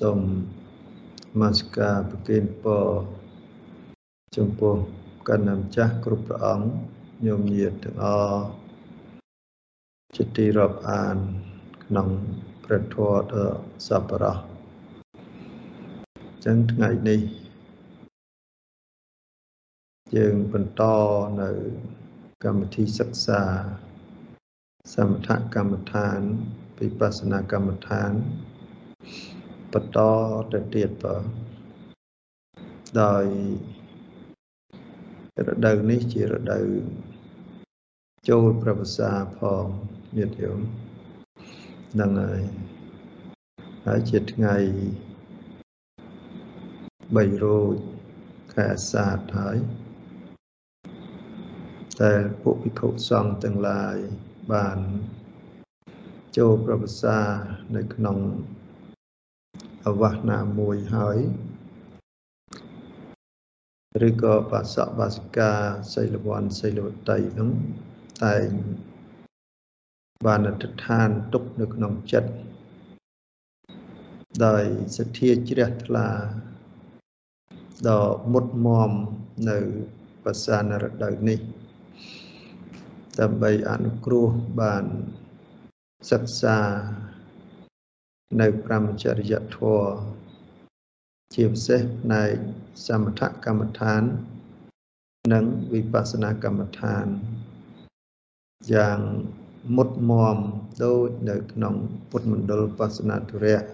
សូមមាសការប្រគេនពរចំពោះកណ្ដាម្ចាស់គ្រប់ព្រះអង្គញោមញាតិទាំងអស់ជាទីរាប់អាន ក្នុងព្រះធម៌ដ៏សប្បុរសចឹងថ្ងៃនេះ យើងបន្តនៅកម្មវិធីសិក្សាសមថកម្មដ្ឋានវិបស្សនាកម្មដ្ឋាន បន្តទៅទៀតបើដោយរដូវនេះជារដូវចូលប្រវសាផងញាតិញោមហ្នឹងហើយហើយជាថ្ងៃ3រោចខែអាសាឍហើយតែពួកភិក្ខុសង្ឃទាំងឡាយបានចូលប្រវសានៅក្នុង អវាសនាមួយហើយឬក៏បាសកបាសិកាសីលវ័នសីលវតីហ្នឹងតែងបានអធិដ្ឋានទុកនៅក្នុងចិត្តដោយសទ្ធាជ្រះថ្លាដ៏មុតមមនៅភាសានរដូវនេះដើម្បីអនុគ្រោះបានសិក្សា នៅប្រមចរិយធម៌ជាពិសេសផ្នែកសមថកម្មដ្ឋាន និងវិបស្សនាកម្មដ្ឋាន យ៉ាងមុតមមដូចនៅក្នុងពុទ្ធមណ្ឌលបស្សនាធរៈ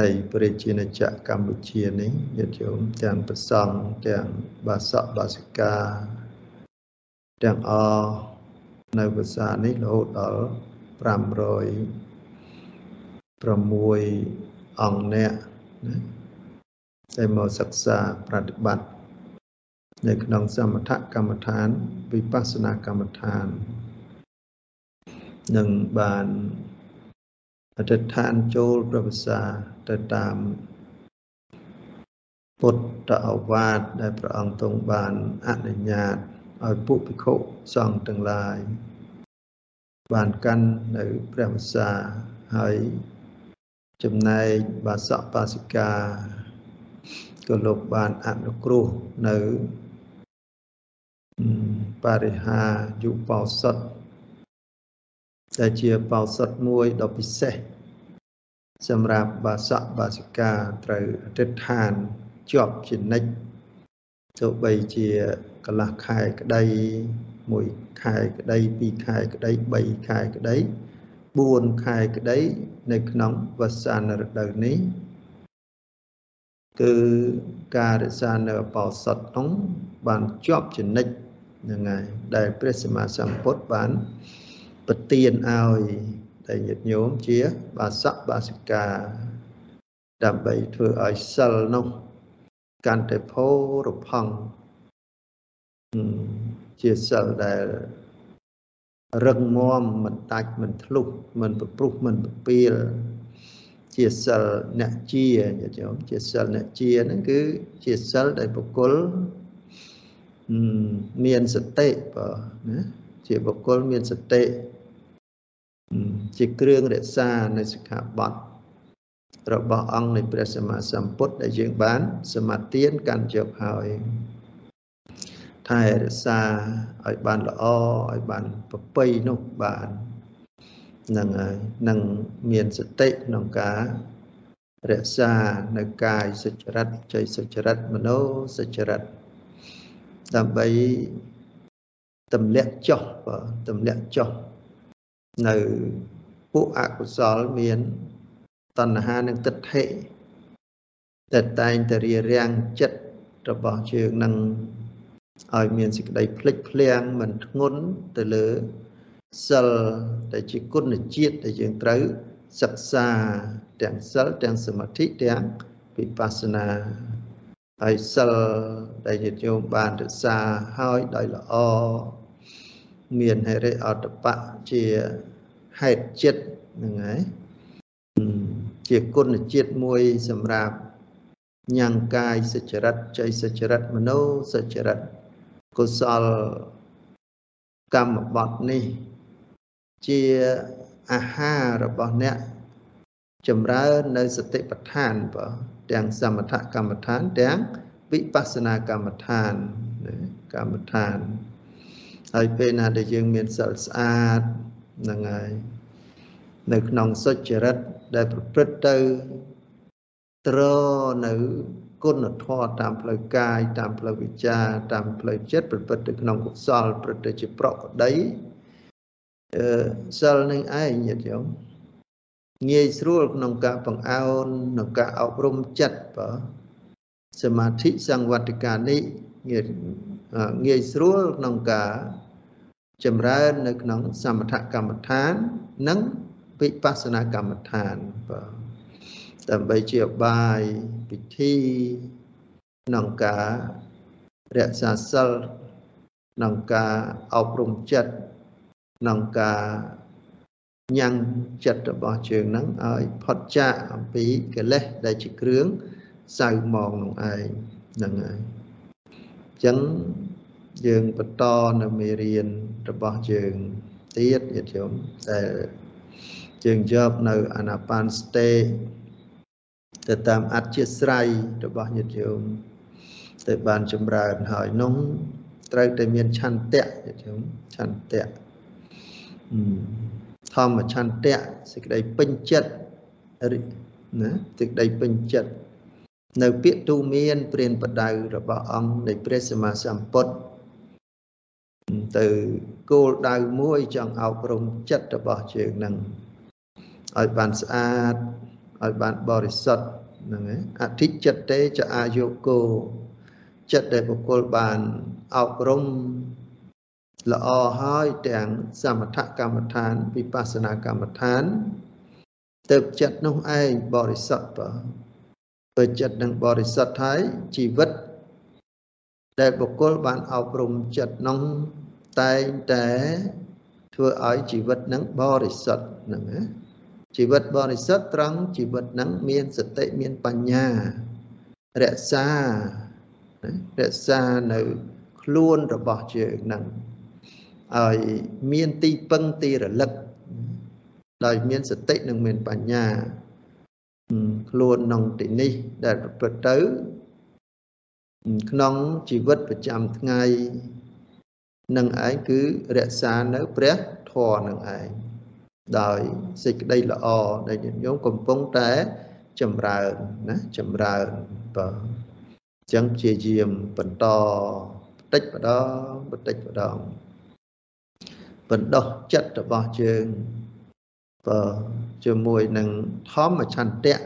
នៃព្រះជាណាចក្រកម្ពុជានេះញាតិញោមទាំងប្រសង់ទាំងបាសកបាសិកាទាំងអនៅភាសានេះរហូតដល់500 6អង្គអ្នកណាដែលមកសិក្សាប្រតិបត្តិនៅក្នុងសមថកម្មដ្ឋាន វិបស្សនាកម្មដ្ឋាននឹងបានអធិដ្ឋានចូលប្រវសាទៅតាមពុទ្ធអវាទដែលព្រះអង្គទ្រង់បានអនុញ្ញាតឲ្យពួកភិក្ខុសង្ឃទាំងឡាយបានកាន់នៅព្រះវសាហើយ ចំណែកបាសកបាសិកាក៏លោកបានអនុគ្រោះនៅបរិហាយុបោសុតដែលជាបោសុតមួយដ៏ពិសេសសម្រាប់បាសកបាសិកាត្រូវអធិដ្ឋានជាប់ជានិច្ចទោះបីជាកន្លះខែក្តីមួយខែក្តីពីរខែក្តី3ខែក្តី 4ខែក្តីនៅក្នុងវស្សានរដូវនេះគឺការរក្សានៅបោសុតនោះបានជាប់ចនិចហ្នឹងហើយដែលព្រះសម្មាសម្ពុទ្ធបានប្រទានឲ្យតែញាតិញោមជា បាសកបាសិកាដើម្បីធ្វើឲ្យសិលនោះកាន់តែផោរផង់ជាសិលដែល រឹងមាំមិនដាច់មិនធ្លុះមិនប្រព្រោះមិនប្រពៀលជាសិលអ្នកជាញាតិញោមជាសិលអ្នកជាហ្នឹងគឺជាសិលដែលបុគ្គលមានសតិបើណាជាបុគ្គលមានសតិជាគ្រឿងរក្សានៅសិក្ខាបទរបស់អង្គនៃព្រះសម្មាសម្ពុទ្ធដែលយើងបាន សមាទានកាន់យកហើយ ថែរក្សាឲ្យបានល្អឲ្យបានប្រពៃនោះបាននឹងហើយនឹងមានសតិក្នុងការរក្សានៅកាយសុចរិតចៃសុចរិតមโนសុចរិតដើម្បីទម្លាក់ចុះបើទម្លាក់ចុះនៅពួកអកុសលមានតណ្ហានិងទិដ្ឋិតែតែងតែរារាំងចិត្តរបស់ជើងនឹង ឲ្យមានសេចក្តីភ្លេចភ្លាំងមិនធ្ងន់ទៅលើសិលដែលជាគុណជាតិដែលយើងត្រូវសិក្សាទាំងសិលទាំងសមាធិទាំងវិបស្សនាហើយសិលដែលញាតិញោមបានរក្សាហើយដោយល្អមានហិរិអតបៈជាហេតុចិត្តហ្នឹងហើយជាគុណជាតិមួយសម្រាប់ញ៉ាំងកាយសុចរិតចៃសុចរិតមโนសុចរិត កុសលកម្មបត្តិនេះ ជាអាហាររបស់អ្នកចម្រើននៅសតិប្បដ្ឋានបើទាំងសមថកម្មដ្ឋានទាំងវិបស្សនាកម្មដ្ឋានកម្មដ្ឋានហើយពេលណាដែលយើងមានសិលស្អាតហ្នឹងហើយនៅក្នុងសុចរិតដែលប្រព្រឹត្តទៅត្រនៅ គុណធម៌តាមផ្លូវកាយតាមផ្លូវវិជ្ជាតាមផ្លូវចិត្តប្រព្រឹត្តទៅក្នុងកុសលប្រព្រឹត្តទៅជាប្រកបដីអឺសិលនឹងឯងញាតិញោមងាយស្រួលក្នុងការបង្អោនក្នុងការអប់រំចិត្តបើសមាធិសង្វត្តកានេះងាយងាយស្រួលក្នុងការចម្រើននៅក្នុងសមថកម្មដ្ឋាន និងវិបស្សនាកម្មដ្ឋានបាទ ដើម្បីជាបាយពិធីក្នុងការរក្សាសិលក្នុងការអប់រំចិត្តក្នុងការញ៉ាំងចិត្តរបស់ជើងហ្នឹងឲ្យផុតចាកអំពីកិលេសដែលជាគ្រឿងសៅមងនោះឯងហ្នឹងហើយអញ្ចឹងយើងបន្តនៅមេរៀនរបស់យើងទៀតញាតិញោមដែលយើងយកនៅអាណាបានស្ទេ ទៅតាមអធិស្រ័យរបស់ញាតិញោមទៅបានចម្រើនហើយនោះត្រូវតែមានឆន្ទៈញាតិញោមឆន្ទៈធម្មឆន្ទៈសេចក្តីពេញចិត្តណាសេចក្តីពេញចិត្តនៅពាក្យទូមានព្រានបដៅរបស់អង្គនៃព្រះសម្មាសម្ពុទ្ធទៅគោលដៅមួយចង់អប់រំចិត្តរបស់ជើងនឹងឲ្យបានស្អាត ឲ្យបានបរិសុទ្ធហ្នឹងឯងអធិចិត្តទេចអាយោគោចិត្តដែលបុគ្គលបានអប់រំល្អហើយទាំងសមថកម្មដ្ឋានវិបស្សនាកម្មដ្ឋានទៅចិត្តនោះឯងបរិសុទ្ធបើពេលចិត្តនឹងបរិសុទ្ធហើយជីវិត ដែលបុគ្គលបានអប់រំចិត្តនោះតែងតែធ្វើឲ្យជីវិតនឹងបរិសុទ្ធហ្នឹងណា ជីវិតបរិសុទ្ធត្រង់ជីវិតនឹងមានសតិមានបញ្ញារក្សារក្សានៅខ្លួនរបស់យើងនឹងឲ្យមានទីពឹងទីរលឹកដោយមានសតិនិងមានបញ្ញាខ្លួនក្នុងទីនេះដែលប្រព្រឹត្តទៅក្នុងជីវិតប្រចាំថ្ងៃនឹងឯងគឺរក្សានៅព្រះធម៌នឹងឯង ដោយសេចក្តីល្អដែលញាតិញោមកំពុងតែចម្រើនណាចម្រើនបាទអញ្ចឹងព្យាយាមបន្តបន្តិចម្ដងបន្តិចម្ដងបណ្ដោះចិត្តរបស់យើងបាទជាមួយនឹងធម្មឆន្ទៈ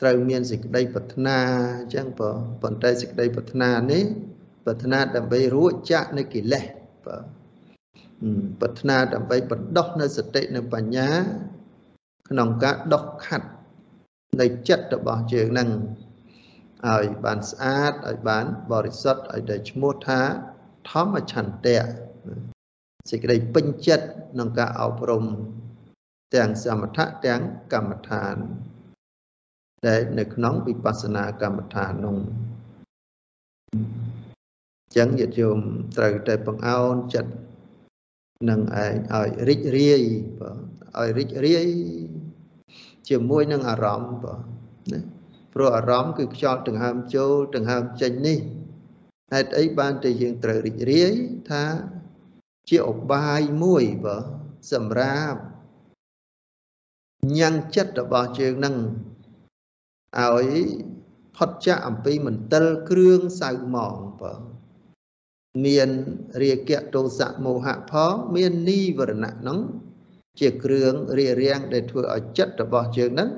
ត្រូវមានសេចក្តីប្រាថ្នាអញ្ចឹងបាទប៉ុន្តែសេចក្តីប្រាថ្នានេះប្រាថ្នាដើម្បីរួចចាកនៃកិលេសបាទ ប្រាថ្នាដើម្បីបណ្ដោះនៅសតិនិងបញ្ញា ក្នុងការដោះខាត់នៃចិត្តរបស់យើងនឹងឲ្យបានស្អាតឲ្យបានបរិសុទ្ធឲ្យដែលឈ្មោះថាធម្មឆន្ទៈសេចក្តីពេញចិត្តក្នុងការអប់រំទាំងសមថៈទាំងកម្មដ្ឋានដែលនៅក្នុងវិបស្សនាកម្មដ្ឋាននោះចឹងញាតិញោមត្រូវតែបង្អោនចិត្ត នឹងឯងឲ្យរីករាយបើឲ្យរីករាយជាមួយនឹងអារម្មណ៍បើណាព្រោះអារម្មណ៍គឺខ្យល់ដង្ហើមចូលដង្ហើមចេញនេះហេតុអីបានតែយើងត្រូវរីករាយថាជាឧបាយមួយបើសម្រាប់ញ៉ាំងចិត្តរបស់ជើងនឹងឲ្យផុតចាកអំពីមន្ទិលគ្រឿងសៅហ្មងបើ មានរាគៈទោសៈមោហៈផងមាននីវរណៈហ្នឹងជាគ្រឿងរារាំងដែលធ្វើឲ្យចិត្តរបស់យើងហ្នឹង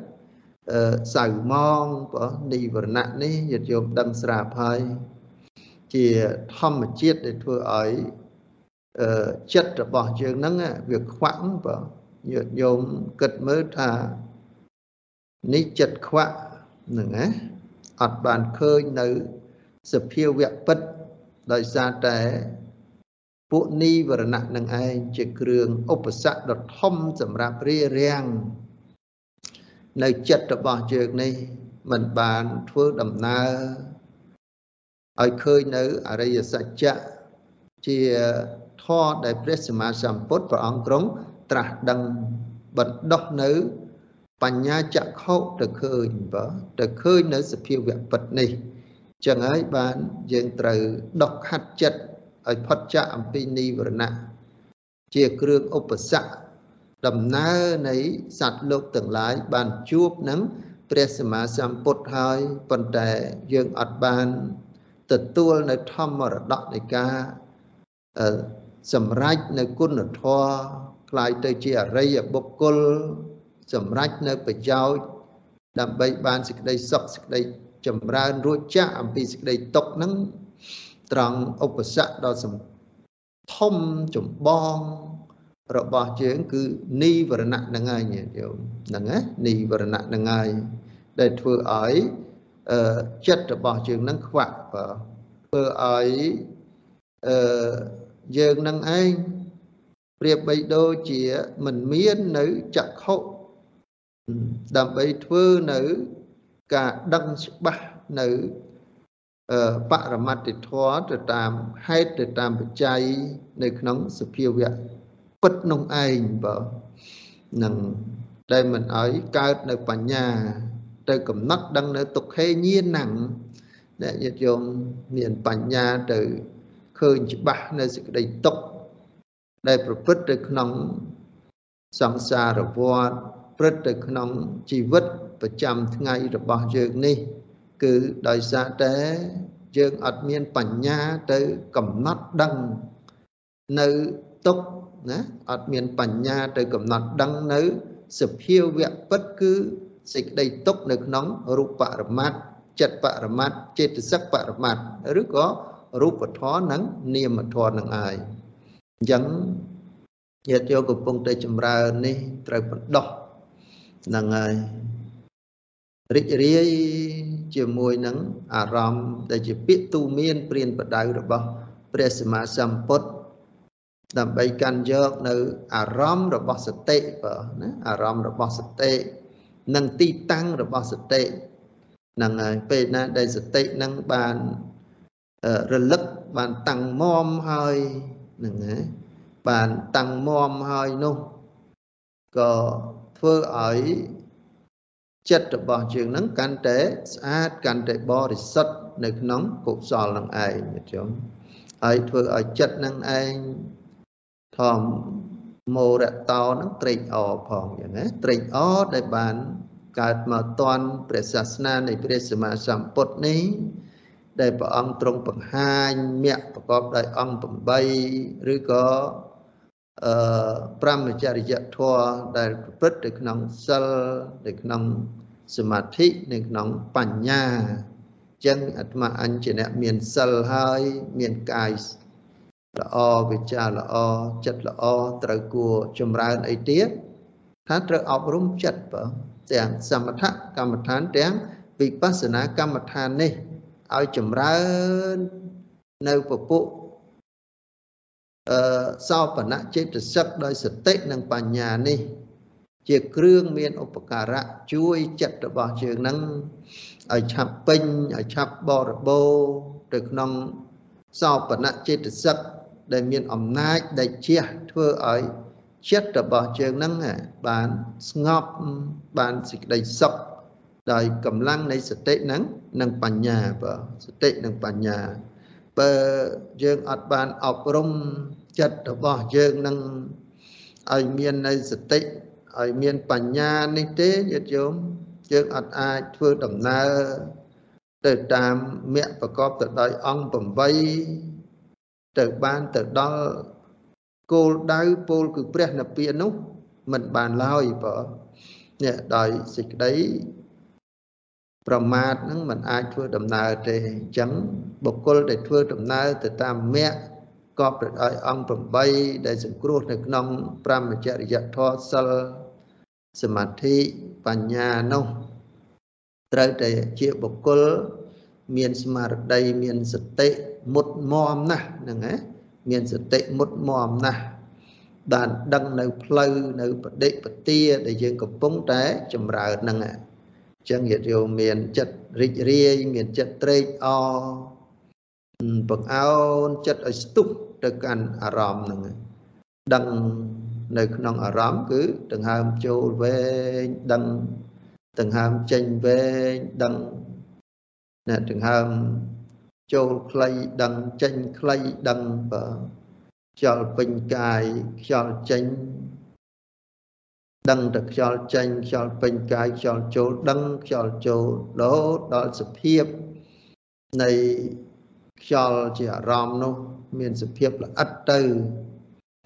អឺសៅមងបើនីវរណៈនេះយត់យោមដឹងស្រាប់ហើយជាធម្មជាតិដែលធ្វើឲ្យអឺចិត្តរបស់យើងហ្នឹងវាខ្វាក់បើយត់យោមគិតមើលថានេះចិត្តខ្វាក់ហ្នឹងណាអត់បានឃើញនៅសភាវៈពិត ដោយសារតែពួកនីវរណៈនឹងឯងជាគ្រឿងឧបសគ្គដ៏ធំសម្រាប់រារាំងនៅចិត្តរបស់យើងនេះមិនបានធ្វើដំណើរឲ្យឃើញនៅអរិយសច្ចៈជាធម៌ដែលព្រះសម្មាសម្ពុទ្ធព្រះអង្គទ្រង់ត្រាស់ដឹងបណ្ដោះនៅបបញ្ញាចក្ខុទៅឃើញបើទៅឃើញនៅសភាវៈពិតនេះ ចឹងហើយបានយើងត្រូវដុកហាត់ចិត្តឲ្យផុតចាកអំពីនិវរណៈជាគ្រឿងឧបសគ្គដំណើរនៃសត្វលោកទាំងឡាយបានជួបនឹងព្រះសម្មាសម្ពុទ្ធហើយប៉ុន្តែយើងអត់បាន ទទួលនៅធម្មរតកនៃការសម្រេចនៅគុណធម៌ក្លាយទៅជាអរិយបុគ្គលសម្រេចនៅប្រយោជន៍ដើម្បីបានសេចក្តីសុខសេចក្តី ចម្រើនរួចចាក់អំពីសេចក្តីទុកហ្នឹងត្រង់ឧបសគ្គដ៏ធំចម្បងរបស់យើងគឺនីវរណៈហ្នឹងហើយញាតិញោមហ្នឹងណានីវរណៈហ្នឹងហើយដែលធ្វើឲ្យអឺចិត្តរបស់យើងហ្នឹងខ្វាក់បើធ្វើឲ្យអឺយើងនឹងឯងប្រៀបបីដូចជាមិនមាននៅចក្ខុដើម្បីធ្វើនៅ ការដឹងច្បាស់នៅបរមត្តធម៌ទៅតាមហេតុទៅតាមបច្ច័យនៅក្នុងសភាវៈពិតនោះឯងបើនឹងដែលមិនឲ្យកើតនៅបញ្ញា ទៅកំណត់ដឹងនៅទុក្ខេញាណังដែលញាតិយោមមានបញ្ញាទៅឃើញច្បាស់នៅសេចក្តីទុក្ខដែលប្រព្រឹត្តទៅក្នុងសង្សារវដ្តព្រឹត្តទៅក្នុងជីវិត ប្រចាំថ្ងៃរបស់យើងនេះ គឺដោយសារតែយើងអត់មានបញ្ញាទៅកំណត់ដឹងនៅទុកណាអត់មានបញ្ញាទៅកំណត់ដឹងនៅសភាវៈពិតគឺសេចក្តីទុកនៅក្នុងរូបបរមត្តចិត្តបរមត្តចេតសិកបរមត្តឬក៏រូបធម៌និងនាមធម៌នឹងឯងអញ្ចឹងញាតិយោកំពុងតែចម្រើននេះត្រូវបណ្ដោះហ្នឹងហើយ រីករាយជាមួយនឹងអារម្មណ៍ដែលជាពាក្យទូមានព្រានបដៅរបស់ព្រះសម្មាសម្ពុទ្ធដើម្បីកាន់យកនៅអារម្មណ៍របស់សតិបើណាអារម្មណ៍របស់សតិនិងទីតាំងរបស់សតិហ្នឹងហើយពេលណាដែលសតិនឹងបានរលឹកបានតាំងមមហើយហ្នឹងហើយបានតាំងមមហើយនោះក៏ធ្វើឲ្យ ចិត្តរបស់យើងនឹងកាន់តែស្អាតកាន់តែបរិសុទ្ធនៅក្នុងកុសលនឹងឯងញាតិញោមហើយធ្វើឲ្យចិត្តនឹងឯងធម្មមោរតោនឹងត្រេកអរផងយ៉ាងណាត្រេកអរដែលបានកើតមកតន់ព្រះសាសនានៃព្រះសម្មាសម្ពុទ្ធនេះដែលព្រះអង្គទ្រង់បង្ហាញមគ្គប្រកបដោយអង្គ8ឬក៏ អឺប្រមចរិយធម៌ដែលប្រព្រឹត្តនៅក្នុងសិលនៅក្នុងសមាធិនៅក្នុងបញ្ញាចឹងអាត្មាអញជាអ្នកមានសិលហើយមានកាយល្អវិចារល្អចិត្តល្អត្រូវគួរចម្រើនអីទៀតថាត្រូវអប់រំចិត្តបើទាំងសមថកម្មដ្ឋានទាំងវិបស្សនាកម្មដ្ឋាននេះឲ្យចម្រើននៅពពុ អឺសោបនៈចេតសិកដោយសតិនិងបញ្ញានេះ ជាគ្រឿងមានឧបការៈជួយចិត្តរបស់យើងនឹងឲ្យឆាប់ពេញឲ្យឆាប់បរិបូរទៅក្នុងសោបនៈចេតសិកដែលមានអំណាចដែលជះធ្វើឲ្យចិត្តរបស់យើងនឹងបានស្ងប់បានសេចក្តីសុខដោយកម្លាំងនៃសតិនឹងនិងបញ្ញាបើសតិនិងបញ្ញា បើយើងអត់បានអប់រំចិត្តរបស់យើងនឹងឲ្យមាននៅសតិឲ្យមានបញ្ញានេះទេញាតិញោមយើងអត់អាចធ្វើដំណើរទៅតាមមគ្គប្រកបទៅដោយអង្គ8ទៅបានទៅដល់គោលដៅពោលគឺព្រះនិព្វាននោះមិនបានឡើយបើនេះដោយសេចក្តី ប្រមាទនឹងมันអាចធ្វើដំណើរទេអញ្ចឹងបុគ្គលដែលធ្វើដំណើរទៅតាមមគ្គកប់ទៅដោយអង្គ8ដែលសង្គ្រោះនៅក្នុងប្រមចរិយធម៌សិលសមាធិបញ្ញានោះត្រូវតែជាបុគ្គលមានស្មារតីមានសតិមុតមមណាស់ហ្នឹងហ៎មានសតិមុតមមណាស់បានដឹងនៅផ្លូវនៅបដិបទាដែលយើងកំពុងតែចម្រើនហ្នឹងហ៎ ចឹងញាតិយោមមានចិត្តរីករាយមានចិត្តត្រេកអរបង្អោនចិត្តឲ្យស្ទុះទៅកាន់អារម្មណ៍ហ្នឹងដឹងនៅក្នុងអារម្មណ៍គឺដង្ហើមចូលវែងដឹងដង្ហើមចេញវែងដឹងណាដង្ហើមចូលខ្លីដឹងចេញខ្លីដឹងបើខ្យល់ពេញកាយខ្យល់ចេញ ដឹងតែខ្យល់ចេញខ្យល់ពេញកាយខ្យល់ចូលដឹងខ្យល់ចូលរហូតដល់សភាពនៃខ្យល់ជាអារម្មណ៍នោះមានសភាពល្អិតទៅ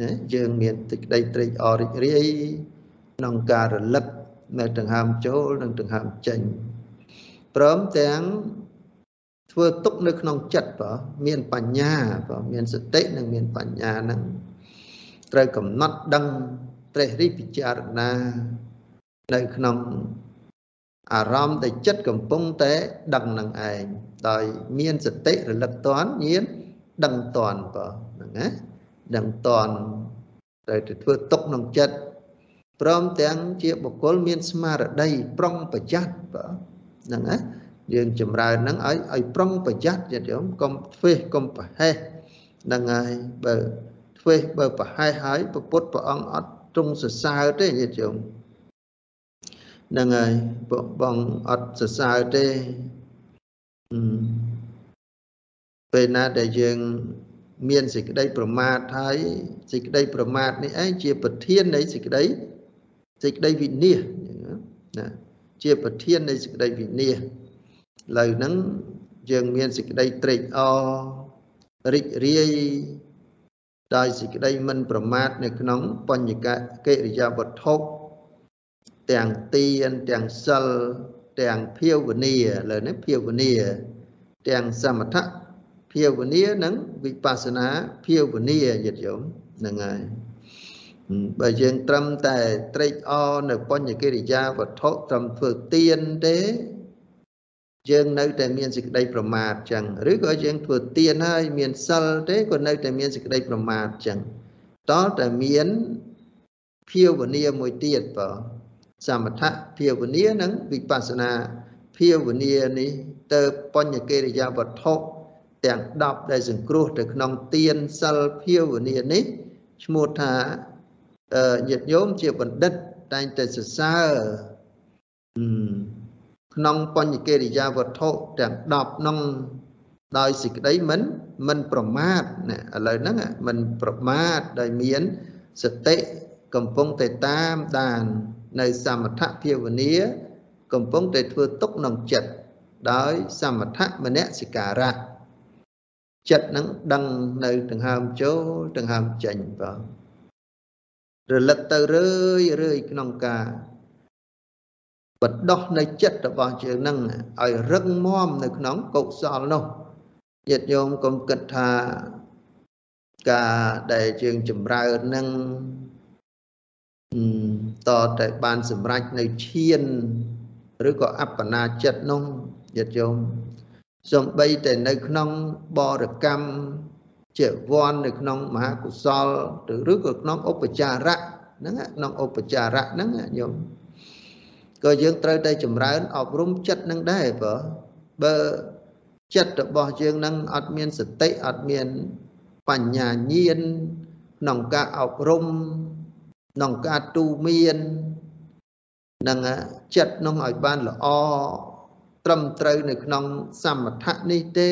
ណាយើងមានទឹកក្តីត្រេកអររីករាយក្នុងការរលឹកនៅដង្ហើមចូលនិងដង្ហើមចេញព្រមទាំងធ្វើទុកនៅក្នុងចិត្តបើមានបញ្ញាបើមានសតិនិងមានបញ្ញាហ្នឹងត្រូវកំណត់ដឹង ត្រេះរិះពិចារណានៅក្នុងអារម្មណ៍ដែលចិត្តកំពុងតែដឹងនឹងឯងដោយមានសតិរលឹកតន់ញៀនដឹងតន់បើហ្នឹងណាដឹងតន់ត្រូវទៅធ្វើទុកក្នុងចិត្តព្រមទាំងជាបុគ្គលមានស្មារតីប្រុងប្រយ័ត្នបើហ្នឹងណាយើងចម្រើនហ្នឹងឲ្យឲ្យប្រុងប្រយ័ត្នញាតិញោមកុំធ្វេសកុំប្រហែសហ្នឹងហើយបើធ្វេសបើប្រហែសហើយពុទ្ធព្រះអង្គអត់ ទ្រង់សរសើរទេញាតិញោមហ្នឹងហើយពួកបងអត់សរសើរទេពេលណាដែលយើងមានសេចក្តីប្រមាទហើយសេចក្តីប្រមាទនេះឯងជាប្រធាននៃសេចក្តីសេចក្តីវិនិច្ឆ័យណាជាប្រធាននៃសេចក្តីវិនិច្ឆ័យឥឡូវហ្នឹងយើងមានសេចក្តីត្រេកអររីករាយ ដោយសេចក្តីមិនប្រមាទនៅក្នុងបញ្ញកកិរិយាវត្ថុទាំងទានទាំងសិលទាំងភាវនាលើនេះភាវនា ទាំងសមថភាវនានិងវិបស្សនាភាវនាយល់យមហ្នឹងហើយបើយើងត្រឹមតែត្រេកអរនៅបញ្ញកិរិយាវត្ថុត្រឹមធ្វើទានទេ យើងនៅតែមានសេចក្តីប្រមាទចឹងឬក៏យើងធ្វើទានហើយមានសិលទេក៏នៅតែមានសេចក្តីប្រមាទចឹងតើតែមានភាវនាមួយទៀតបើសមថភាវនានិងវិបស្សនាភាវនានេះទៅបញ្ញកិរិយាវត្ថុទាំង10ដែលសង្គ្រោះទៅក្នុងទានសិលភាវនានេះឈ្មោះថាញាតិញោមជាបណ្ឌិតតែងតែសរសើរ ក្នុងបញ្ញកិរិយាវត្ថុទាំង10នោះដោយសេចក្តីមិនមិនប្រមាទណាឥឡូវហ្នឹងមិនប្រមាទដោយមានសតិកំពុងតែតាមដាន នៅសមថភាវនាកំពុងតែធ្វើទុកក្នុងចិត្តដោយសមថមនសិការៈចិត្តនឹងដឹងនៅដង្ហើមចូលដង្ហើមចេញបងរលឹកទៅរឿយរឿយក្នុងការ បដោះនៅចិត្តរបស់យើងនឹងឲ្យរឹងមាំនៅក្នុងកុសលនោះញាតិញោមកុំគិតថាការដែលយើងចម្រើននឹងតតែបានសម្រេចនៅឈានឬក៏អបណាចិត្តនោះញាតិញោមសំបីតែនៅក្នុងបរកម្មជាវ័ននៅក្នុងមហាកុសលឬក៏ក្នុងឧបចារៈហ្នឹងក្នុងឧបចារៈហ្នឹងញោម ក៏យើងត្រូវតែចម្រើនអប់រំចិត្តនឹងដែរបើបើចិត្តរបស់យើងនឹងអត់មានសតិអត់មានបញ្ញាញាណក្នុងការអប់រំក្នុងការទូមាននឹងចិត្តនោះឲ្យបានល្អត្រឹមត្រូវនៅក្នុងសមថៈនេះទេ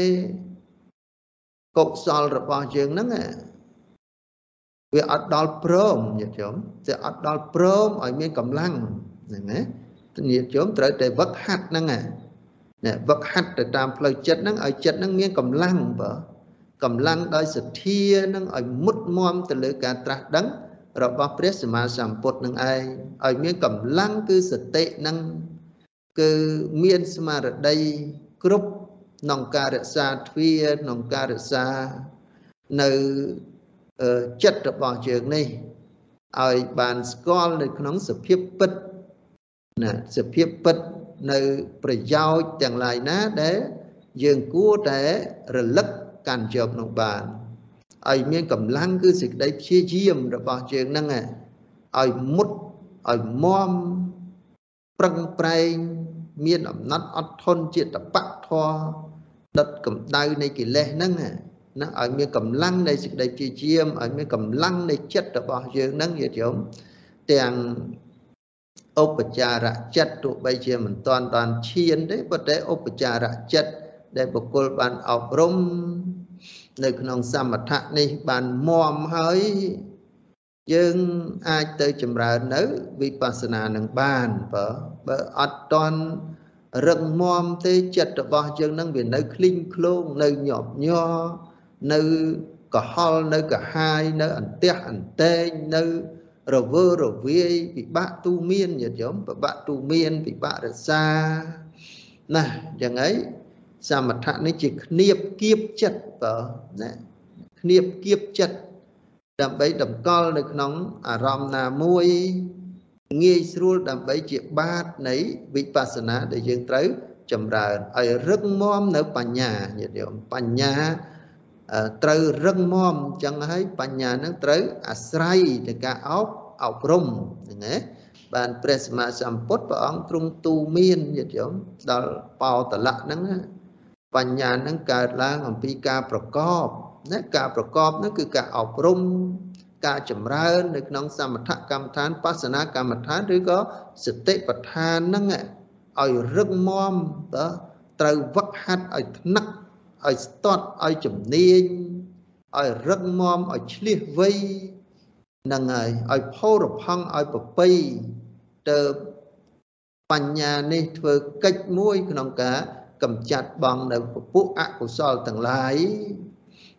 កុសលរបស់យើងហ្នឹងវាអត់ដល់ព្រមញាតិញោមតែអត់ដល់ព្រមឲ្យមានកម្លាំងហ្នឹងណា ញាតិញោមត្រូវតែវឹកហាត់ហ្នឹងណាវឹកហាត់ទៅតាមផ្លូវចិត្តហ្នឹងឲ្យចិត្តហ្នឹងមានកម្លាំងបើកម្លាំងដោយសទ្ធានឹងឲ្យមុតមមទៅលើការត្រាស់ដឹងរបស់ព្រះសម្មាសម្ពុទ្ធនឹងឯងឲ្យមានកម្លាំងគឺសតិនឹងគឺមានស្មារតីគ្រប់ក្នុងការរក្សាទ្វាក្នុងការរក្សានៅចិត្តរបស់យើងនេះឲ្យបានស្គាល់នៅក្នុងសភាពពិត ណាសភាពពិតនៅប្រយោជន៍ទាំងឡាយណាដែលយើងគួរតែរលឹកកាន់យកនោះបានឲ្យមានកម្លាំងគឺសេចក្តីព្យាយាមរបស់យើងហ្នឹងឲ្យមុតឲ្យមមប្រឹងប្រែងមានអំណត់អត់ធន់ជាតបៈធរដិតកម្ដៅនៃកិលេសហ្នឹងណាឲ្យមានកម្លាំងនៃសេចក្តីជាជាមឲ្យមានកម្លាំងនៃចិត្តរបស់យើងហ្នឹងញាតិញោមទាំង ឧបចារចិត្តទោះបីជាមិនតាន់បានឈានទេប៉ុន្តែឧបចារចិត្តដែលបុគ្គលបានអប់រំនៅក្នុងសមថៈនេះបានមមហើយយើងអាចទៅចម្រើននៅវិបស្សនានឹងបានបើបើអត់តន់រឹងមាំទេចិត្តរបស់យើងនឹងវានៅឃ្លីងឃ្លោងនៅញាប់ញ័រនៅកុហលនៅកាហាយនៅអន្ទះអន្តែងនៅ រវើរវាយពិបាកទូមានញាតិញោមពិបាកទូមានពិបាករសាណាយ៉ាងហ្នឹងសមថៈនេះជាគ្នាបគៀបចិត្តបើណាគ្នាបគៀបចិត្តដើម្បីតម្កល់នៅក្នុងអារម្មណ៍ណាមួយងាយស្រួលដើម្បីជាបាតនៃវិបស្សនាដែលយើងត្រូវចម្រើនឲ្យរឹងមាំនៅបញ្ញាញាតិញោមបញ្ញា ត្រូវរឹងមាំអញ្ចឹងហើយបញ្ញានឹងត្រូវអាស្រ័យទៅការអប់អប់រំហ្នឹងណាបានព្រះសម្មាសម្ពុទ្ធព្រះអង្គទ្រង់ទូមានញាតិញោមដល់បោតលៈហ្នឹងបញ្ញាហ្នឹងកើតឡើងអំពីការប្រកបណាការប្រកបហ្នឹងគឺការអប់រំការចម្រើននៅក្នុងសមថកម្មដ្ឋានបស្សនាកម្មដ្ឋានឬក៏សតិប្បដ្ឋានហ្នឹងឲ្យរឹងមាំតើត្រូវវឹកហាត់ឲ្យថ្នឹក ឲ្យស្ទាត់ឲ្យជំនាញឲ្យរឹងមាំឲ្យឆ្លៀសវៃនឹងហើយឲ្យផោរផង់ឲ្យប្រពៃទៅបញ្ញានេះធ្វើកិច្ចមួយក្នុងការកម្ចាត់បងនៅពពួកអកុសលទាំងឡាយ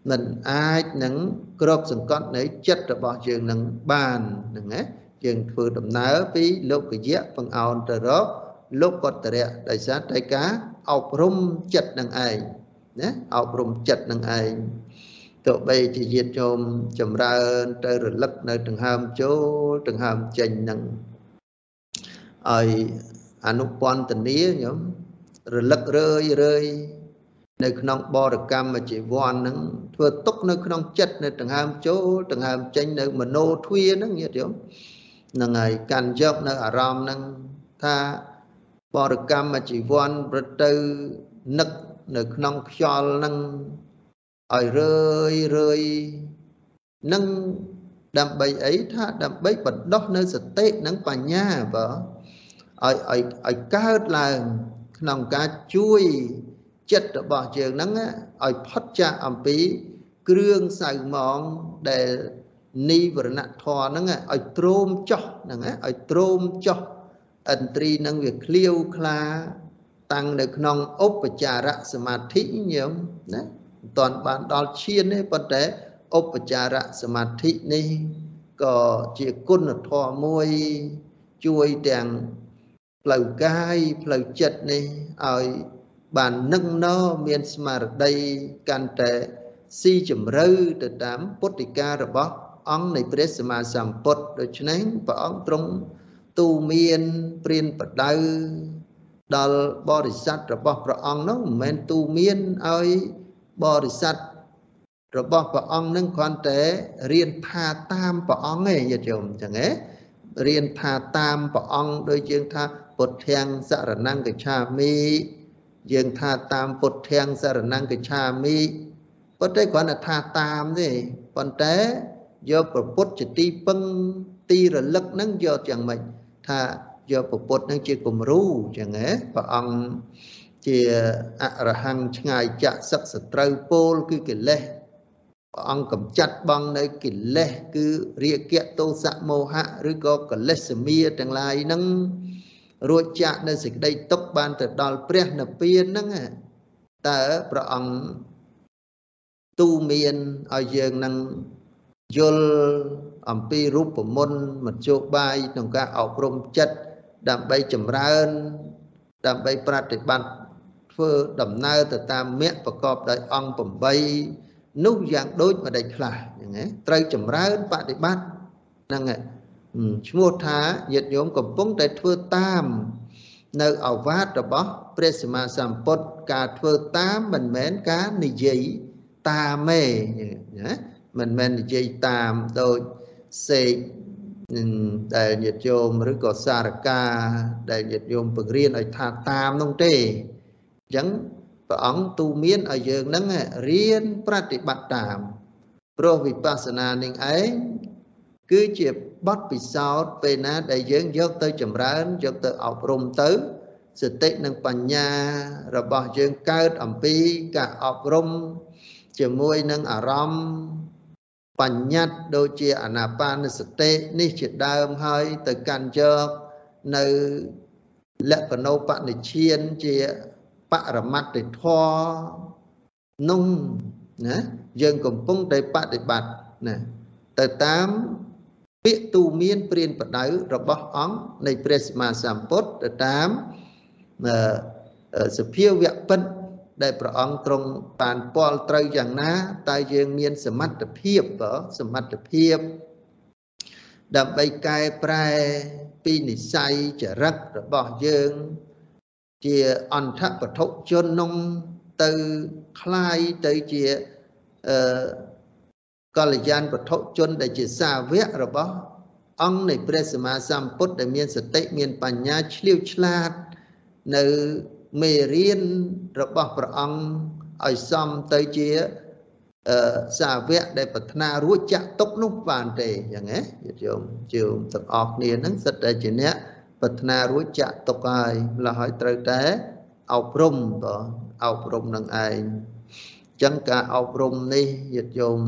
មិនអាចនឹងក្របសង្កត់នៅចិត្តរបស់យើងនឹងបានហ្នឹងណាយើងធ្វើដំណើរពីលោកយៈបង្អោនទៅរកលោកកតរៈដោយសារតែការអប់រំចិត្តនឹងឯង ណាអប់រំចិត្តនឹងឯងទោះបីជាញាតិញោមចម្រើនទៅរលឹកនៅដង្ហើមចូលដង្ហើមចេញនឹងឲ្យអនុពន្ធនីញោមរលឹករឿយរឿយនៅក្នុងបរកម្មជីវ័នហ្នឹងធ្វើទុកនៅក្នុងចិត្តនៅដង្ហើមចូលដង្ហើមចេញនៅមโนទ្វាហ្នឹងញាតិញោមហ្នឹងហើយកាន់យកនៅអារម្មណ៍ហ្នឹងថាបរកម្មជីវ័នប្រទៅនឹក នៅក្នុងខ្យល់ហ្នឹងឲ្យរឿយរឿយនឹងដើម្បីអីថាដើម្បីបណ្ដោះនៅសតិនិងបញ្ញាបើឲ្យឲ្យឲ្យកើតឡើងក្នុងការជួយចិត្តរបស់យើងហ្នឹងឲ្យផុតចាកអំពីគ្រឿងសៅមងដែលនីវរណធរហ្នឹងឲ្យទ្រោមចោះហ្នឹងឲ្យទ្រោមចោះឥន្ទ្រីនឹងវាឃ្លាវខ្លា តាំងនៅក្នុងឧបចារសមាធិញោមណាមិនតាន់បានដល់ឈានទេប៉ុន្តែឧបចារសមាធិនេះក៏ជាគុណធម៌មួយជួយទាំងផ្លូវកាយផ្លូវចិត្តនេះឲ្យបាននឹងណមានស្មារតីកាន់តែស៊ីជម្រៅទៅតាមពុទ្ធិការបស់អង្គនៃព្រះសម្មាសម្ពុទ្ធដូច្នេះព្រះអង្គទ្រង់ទូមានព្រានបដៅ ដល់បរិស័ទរបស់ព្រះអង្គនោះមិនមែនទូមានឲ្យបរិស័ទរបស់ព្រះអង្គនឹងគ្រាន់តែរៀនថាតាមព្រះអង្គឯងញាតិញោមអញ្ចឹងឯងរៀនថាតាមព្រះអង្គដូចយើងថាពុទ្ធាំងសរណង្កច្ឆាមិយើងថាតាមពុទ្ធាំងសរណង្កច្ឆាមិប៉ុន្តែគ្រាន់តែថាតាមទេប៉ុន្តែយកប្រពុតជាទីពឹងទីរលឹកហ្នឹងយកយ៉ាងម៉េចថា យកប្រពុតហ្នឹងជាគំរូចឹងហ៎ព្រះអង្គជាអរហង្គឆ្ងាយចាក់សឹកសត្រូវពោលគឺកិលេសព្រះអង្គកំចាត់បងនៅកិលេសគឺរាគៈទោសៈមោហៈឬក៏កិលេសមាទាំងឡាយហ្នឹងរួចចាក់នៅសេចក្តីទុកបានទៅដល់ព្រះនិព្វានហ្នឹងតើព្រះអង្គទូមានឲ្យយើងនឹងយល់អំពីរូបមន្តមធ្យោបាយក្នុងការអប់រំចិត្ត ដើម្បីចម្រើន ដើម្បីប្រតិបត្តិធ្វើដំណើរទៅតាមមគ្គប្រកបដោយអង្គ8នោះយ៉ាងដូចម្ដេចខ្លះហ្នឹងណាត្រូវចម្រើនបប្រតិបត្តិហ្នឹងឈ្មោះថាញាតិញោមកំពុងតែធ្វើតាម នៅអវាទរបស់ព្រះសម្មាសម្ពុទ្ធការធ្វើតាមមិនមែនការនិយាយតាមទេណាមិនមែននិយាយតាមដូចសេក ដែលញាតិញោមឬក៏សារកាដែលញាតិញោមបង្រៀនឲ្យថាតាមនោះទេអញ្ចឹងព្រះអង្គទូមានឲ្យយើងនឹងរៀនប្រតិបត្តិតាមព្រោះវិបស្សនានឹងឯងគឺជាបទពិសោធន៍ពេលណាដែលយើងយកទៅចម្រើនយកទៅអប់រំទៅសតិនិងបញ្ញារបស់យើងកើតអំពីការអប់រំជាមួយនឹងអារម្មណ៍ បញ្ញត្តិដូចជាអាណាបានសតិនេះជាដើមហើយទៅកាន់យកនៅលក្ខណោបនិឈានជាបរមត្តធម៌នោះណាយើងកំពុងតែបដិបត្តិណាទៅតាមពាក្យទូមានព្រានបដៅរបស់អង្គនៃព្រះសម្មាសម្ពុទ្ធទៅតាមសភាវៈពិត ដែលព្រះអង្គទ្រង់បានពាល់ត្រូវយ៉ាងណាតើយើងមានសមត្ថភាពសមត្ថភាពដើម្បីកែប្រែពីនិស័យចរិតរបស់យើងជាអន្តបទុជននោះទៅคล้ายទៅជាអឺកល្យានវត្ថុជនដែលជាសាវករបស់អង្គនៃព្រះសម្មាសម្ពុទ្ធដែលមានសតិមានបញ្ញាឆ្លៀវឆ្លាតនៅ មេរៀនរបស់ព្រះអង្គឲ្យសមទៅជាសាវកដែលប្រាថ្នារួចចាក់ទុកនោះបានទេយ៉ាងណាញាតិញោមជើមទាំងអស់គ្នាហ្នឹងសិតតែជាអ្នកប្រាថ្នារួចចាក់ទុកហើយម្ល៉េះហើយត្រូវតែអប់រំបងអប់រំនឹងឯងចឹងការអប់រំនេះញាតិញោម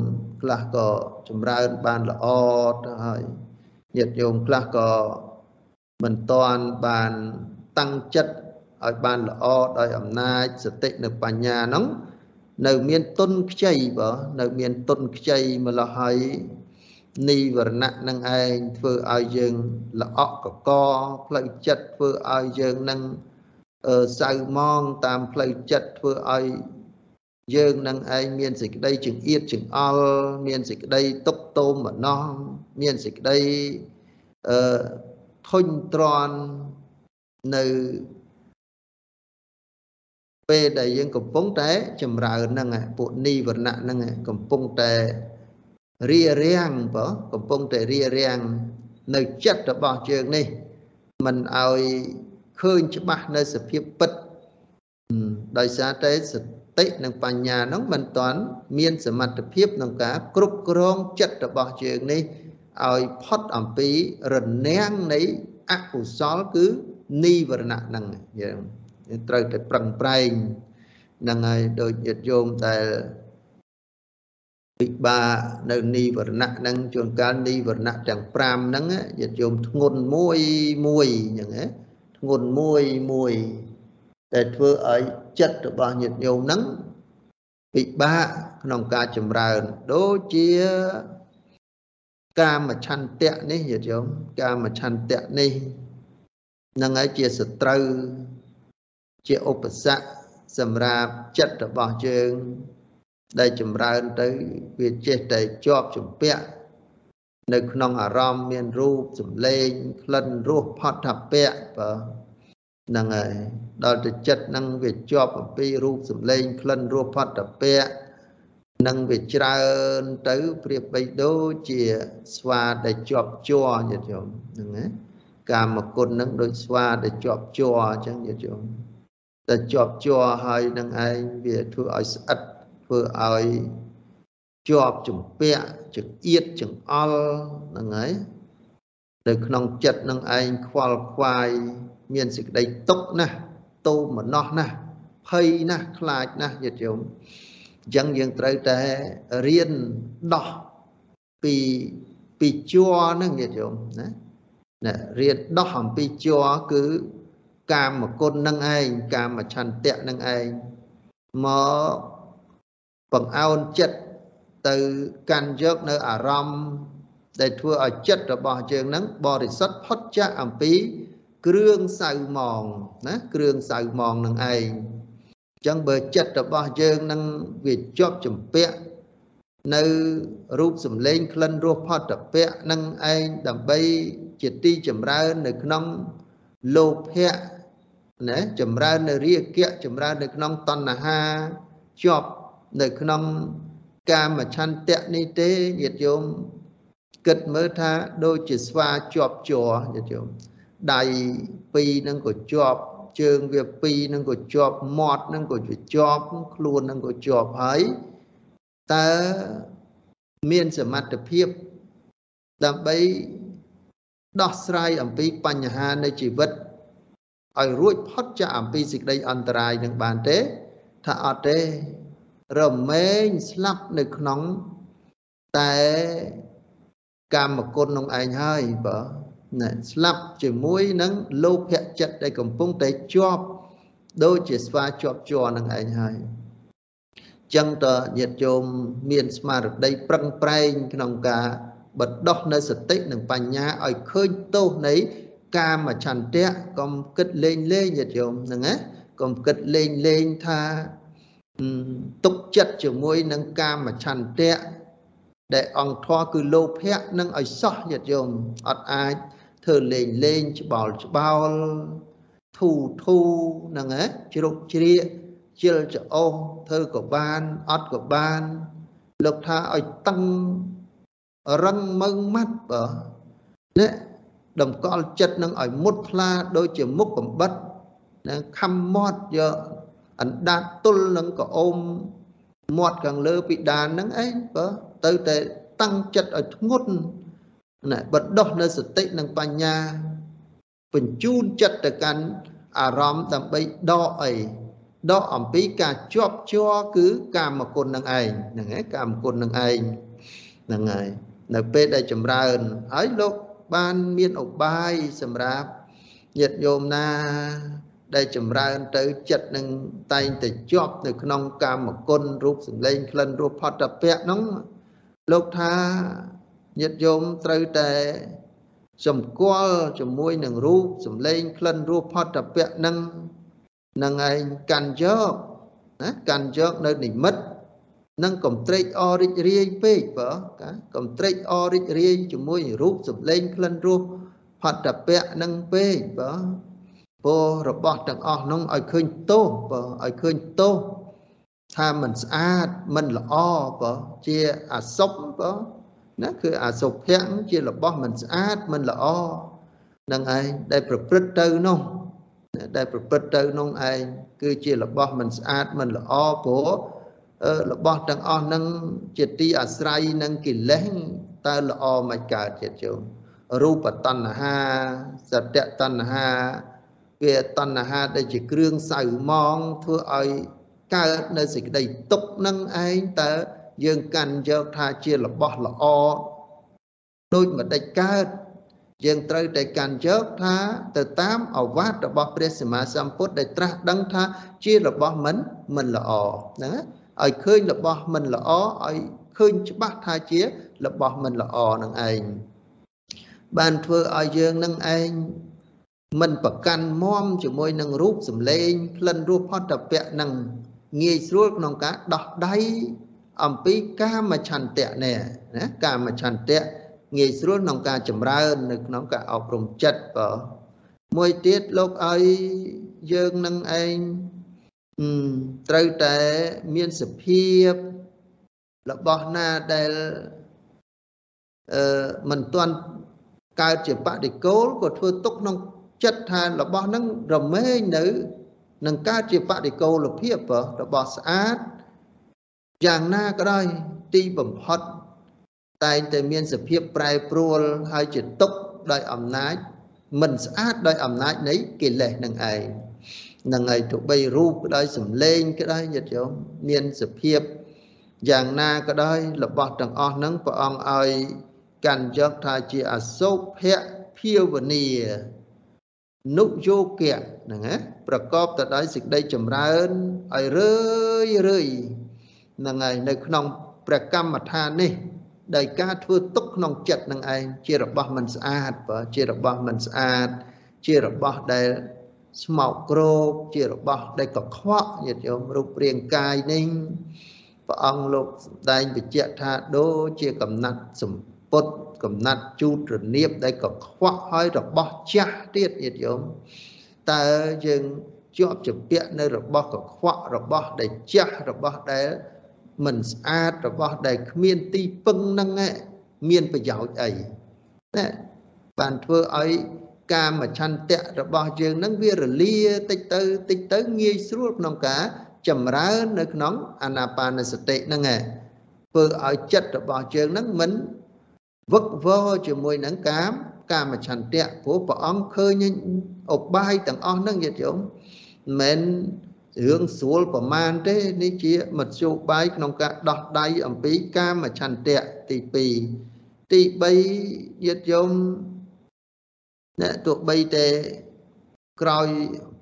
ខ្លះក៏ចម្រើនបានល្អទៅហើយញាតិញោមខ្លះក៏មិនតាន់បានតាំងចិត្ត ឲ្យបានល្អដោយអំណាចសតិនៅបញ្ញាហ្នឹងនៅមានទុនខ្ចីបើនៅមានទុនខ្ចីម្លោះហើយនីវរណៈនឹងឯងធ្វើឲ្យយើងល្អក់កកផ្លូវចិត្តធ្វើឲ្យយើងនឹងសៅម៉ងតាមផ្លូវចិត្តធ្វើឲ្យយើងនឹងឯងមានសេចក្តីចង្អៀតចង្អល់មានសេចក្តីទុកទោមម្ណោះមានសេចក្តីអឺធុញទ្រាន់នៅ ពេលដែលយើងកំពុងតែចម្រើនហ្នឹងពួកនីវរណៈហ្នឹងកំពុងតែរារាំងបើកំពុងតែរារាំងនៅចិត្តរបស់យើងនេះមិនឲ្យឃើញច្បាស់នៅសភាពពិតដោយសារតែសតិនិងបញ្ញាហ្នឹងមិនទាន់មានសមត្ថភាពក្នុងការគ្រប់គ្រងចិត្តរបស់យើងនេះឲ្យផុតអំពីរនាំងនៃអកុសលគឺនីវរណៈហ្នឹងយើង ត្រូវតែប្រឹងប្រែងហ្នឹងហើយដូចញាតិយោមដែលពិបាកនៅនីវរណៈហ្នឹងជួនកាលនីវរណៈទាំង5ហ្នឹងញាតិយោមធ្ងន់មួយមួយអញ្ចឹងណាធ្ងន់មួយមួយតែធ្វើឲ្យចិត្តរបស់ញាតិញោមហ្នឹងពិបាកក្នុងការចម្រើនដូចជាកាមឆន្ទៈនេះញាតិញោមកាមឆន្ទៈនេះនឹងហើយជាសត្រូវ ជាឧបសគ្គសម្រាប់ចិត្តរបស់យើង ដែលចម្រើនទៅវាចេះតែជាប់ជំពាក់នៅក្នុងអារម្មណ៍មានរូបសម្លេងក្លិនរសផតពៈបើហ្នឹងហើយដល់ទៅចិត្តហ្នឹងវាជាប់អំពីរូបសម្លេងក្លិនរសផតពៈនឹងវាច្រើនទៅប្រៀបបីដូចជាស្វាដែលជាប់ជ័រញាតិញោមហ្នឹងណាកាមគុណនឹងដូចស្វាដែលជាប់ជ័រអញ្ចឹងញាតិញោម តែជាប់ជាប់ហើយនឹងឯងវាធ្វើឲ្យស្អិតធ្វើឲ្យជាប់ជំពាក់ចង្អៀតចង្អល់ហ្នឹងហើយនៅក្នុងចិត្តនឹងឯងខ្វល់ខ្វាយមានសេចក្តីទុកណាស់តោមនោះណាស់ភ័យណាស់ខ្លាចណាស់ញាតិញោមអញ្ចឹងយើងត្រូវតែរៀនដោះពីពីជួរហ្នឹងញាតិញោមណាណារៀនដោះអំពីជួរគឺ កាមគុណនឹងឯងកាមឆន្ទៈនឹងឯងមកបង្អោនចិត្តទៅកាន់យកនៅអារម្មណ៍ដែលធ្វើឲ្យចិត្តរបស់យើងនឹងបរិសុទ្ធផុតចាកអំពី គ្រឿងសៅមងណាគ្រឿងសៅមងនឹងឯងចឹងបើចិត្តរបស់យើងនឹងវាជាប់ចម្ពាក់នៅរូបសម្លេងក្លិនរសផតពៈនឹងឯងដើម្បីជាទីចម្រើននៅក្នុងលោភៈ ណាចម្រើននៅរាគៈចម្រើននៅក្នុងតណ្ហាជាប់នៅក្នុងកាមឆន្ទៈនេះទេញាតិញោមគិតមើលថាដូចជាស្វាជាប់ជ័រញាតិញោមដៃពីរនឹងក៏ជាប់ជើងវាពីរនឹងក៏ជាប់មាត់នឹងក៏ជាប់ខ្លួននឹងក៏ជាប់ហើយតើមានសមត្ថភាពដើម្បីដោះស្រាយអំពីបញ្ហានៃជីវិត ឲ្យរួចផុតចាកអំពីសេចក្តីអន្តរាយនឹងបានទេ ថាអត់ទេរមែងស្លាប់នៅក្នុងតែកម្មគុណនឹងឯងហើយបើណែស្លាប់ជាមួយនឹងលោភៈចិត្តដែលកំពុងតែជាប់ដូចជាស្វាជាប់ជ័រនឹងឯងហើយចឹងតញាតិញោមមានស្មារតីប្រឹងប្រែងក្នុងការបដិដោះនៅសតិនិងបញ្ញាឲ្យឃើញទោសនៃ កាមឆន្ទៈកុំគិតលេងលេងញាតិញោមហ្នឹងណាកុំគិតលេងលេងថាទុកចិត្តជាមួយនឹងកាមឆន្ទៈដែលអង្គធរគឺលោភៈនឹងឲ្យសោះញាតិញោមអត់អាចធ្វើលេងលេងច្បោលច្បោលធូធូហ្នឹងហ៎ជ្រុកជ្រៀកជិលច្អោសធ្វើក៏បានអត់ក៏បានលោកថាឲ្យតឹងរឹងមើងម៉ាត់បើណា តម្កល់ចិត្តនឹងឲ្យមុតផ្លាដូចជាមុខកំបិតណាខំមាត់យកអណ្ដាតទល់នឹងកអមមាត់ខាងលើពីដានហ្នឹងអីបើទៅតែតាំងចិត្តឲ្យធ្ងន់ណាបណ្ដោះនៅសតិនិងបញ្ញាបញ្ជូនចិត្តទៅកាន់អារម្មណ៍ដើម្បីដកអីដកអំពីការជាប់ជាប់គឺកាមគុណនឹងឯងហ្នឹងឯងកាមគុណនឹងឯងហ្នឹងហើយនៅពេលដែលចម្រើនហើយលោក បានមានឧបាយសម្រាប់ញាតិញោមណា ដែលចម្រើនទៅចិត្តនឹងតែងតែជាប់នៅក្នុងកាមគុណរូបសម្លេងក្លិនរូបផតពៈហ្នឹងលោកថាញាតិញោមត្រូវតែសម្គាល់ជាមួយនឹងរូបសម្លេងក្លិនរូបផតពៈនឹងនឹងឯងកាន់យកណាកាន់យកនៅនិមិត្ត នឹងកំត្រេកអរិចរាយពេកបើកាកំត្រេកអរិចរាយជាមួយរូបសម្លេងក្លិនរសផតពៈនឹងពេកបើពោរបស់ទាំងអស់នោះឲ្យឃើញទោសបើឲ្យឃើញទោសថាមិនស្អាតមិនល្អបើជាអសុបបើណាគឺអសុភៈជារបស់មិនស្អាតមិនល្អនឹងឯងដែលប្រព្រឹត្តទៅនោះដែលប្រព្រឹត្តទៅនោះឯងគឺជារបស់មិនស្អាតមិនល្អព្រោះ របស់ទាំងអស់នឹងជាទីអាស្រ័យនឹងកិលេសតើល្អមិនកើតទៀតជុំរូបតណ្ហាសត្យតណ្ហាវាតណ្ហាដែលជាគ្រឿងសៅមងធ្វើឲ្យកើតនៅសេចក្តីទុកនឹងឯងតើយើងកាន់យកថាជារបស់ល្អដូចម្ដេចកើតយើងត្រូវតែកាន់យកថាទៅតាមអវាទរបស់ព្រះសម្មាសម្ពុទ្ធដែលត្រាស់ដឹងថាជារបស់មិនមិនល្អហ្នឹង ឲ្យឃើញរបស់មិនល្អឲ្យឃើញច្បាស់ថាជារបស់មិនល្អនឹងឯងបានធ្វើឲ្យយើងនឹងឯងមិនប្រកាន់មមជាមួយនឹងរូបសម្លេងក្លិនរសផតពៈនឹងងាយស្រួលក្នុងការដោះដៃអំពីកាមឆន្ទៈនេះណាកាមឆន្ទៈងាយស្រួលក្នុងការចម្រើននៅក្នុងការអប់រំចិត្តបើមួយទៀតលោកឲ្យយើងនឹងឯង ត្រូវតែមានសភាពរបស់ណាដែលអឺមិនទាន់កើតជាបដិគោលក៏ធ្វើទុកក្នុងចិត្តថារបស់ហ្នឹងរមែងនៅនឹងកើតជាបដិគោលភាពរបស់ស្អាតយ៉ាងណាក៏ដោយទីបំផុតតែងតែមានសភាពប្រែប្រួលហើយជាទុកដោយអំណាច មិនស្អាតដោយអំណាចនៃកិលេសនឹងឯង នឹងហើយទោះបីរូបក៏ដោយសម្លេងក៏ដោយញាតិញោមមានសភាពយ៉ាងណាក៏ដោយរបស់ទាំងអស់ហ្នឹងព្រះអង្គឲ្យកាន់យកថាជាអសុភៈភាវនានុយោគៈហ្នឹងណាប្រកបទៅដោយសេចក្តីចម្រើនឲ្យរឿយរឿយហ្នឹងហើយនៅក្នុងព្រះកម្មដ្ឋាននេះដោយការធ្វើទុកក្នុងចិត្តនឹងឯងជារបស់មិនស្អាតបើជារបស់មិនស្អាត ជារបស់ដែល ស្មោកគ្រោកជារបស់ដែលកខ្វក់ញាតិញោមរូបរាងកាយនេះព្រះអង្គលោកសម្ដែងបញ្ជាក់ថាដូចជាកំណាត់សម្ពុតកំណាត់ជូតរនៀបដែលកខ្វក់ហើយរបស់ចាស់ទៀតញាតិញោមតើយើងជាប់ជាពាក់នៅរបស់កខ្វក់របស់ដែលចាស់របស់ដែលមិនស្អាតរបស់ដែលគ្មានទីពឹងនឹងមានប្រយោជន៍អីណាបានធ្វើឲ្យ កាមឆន្ទៈរបស់យើងនឹងវារលាតិចទៅតិចទៅងាយស្រួលក្នុងការចម្រើននៅក្នុងអាណាបានសតិហ្នឹងឯងធ្វើឲ្យចិត្តរបស់យើងនឹងមិនវឹកវរជាមួយនឹងកាមកាមឆន្ទៈព្រោះព្រះអង្គឃើញឧបាយទាំងអស់ហ្នឹងញាតិញោមមិនរឿងស្រួលប្រមាណទេនេះជាមធ្យោបាយក្នុងការដោះដៃអំពីកាមឆន្ទៈទី2ទី3ញាតិញោ មអ្នកទោះបីតែក្រោយ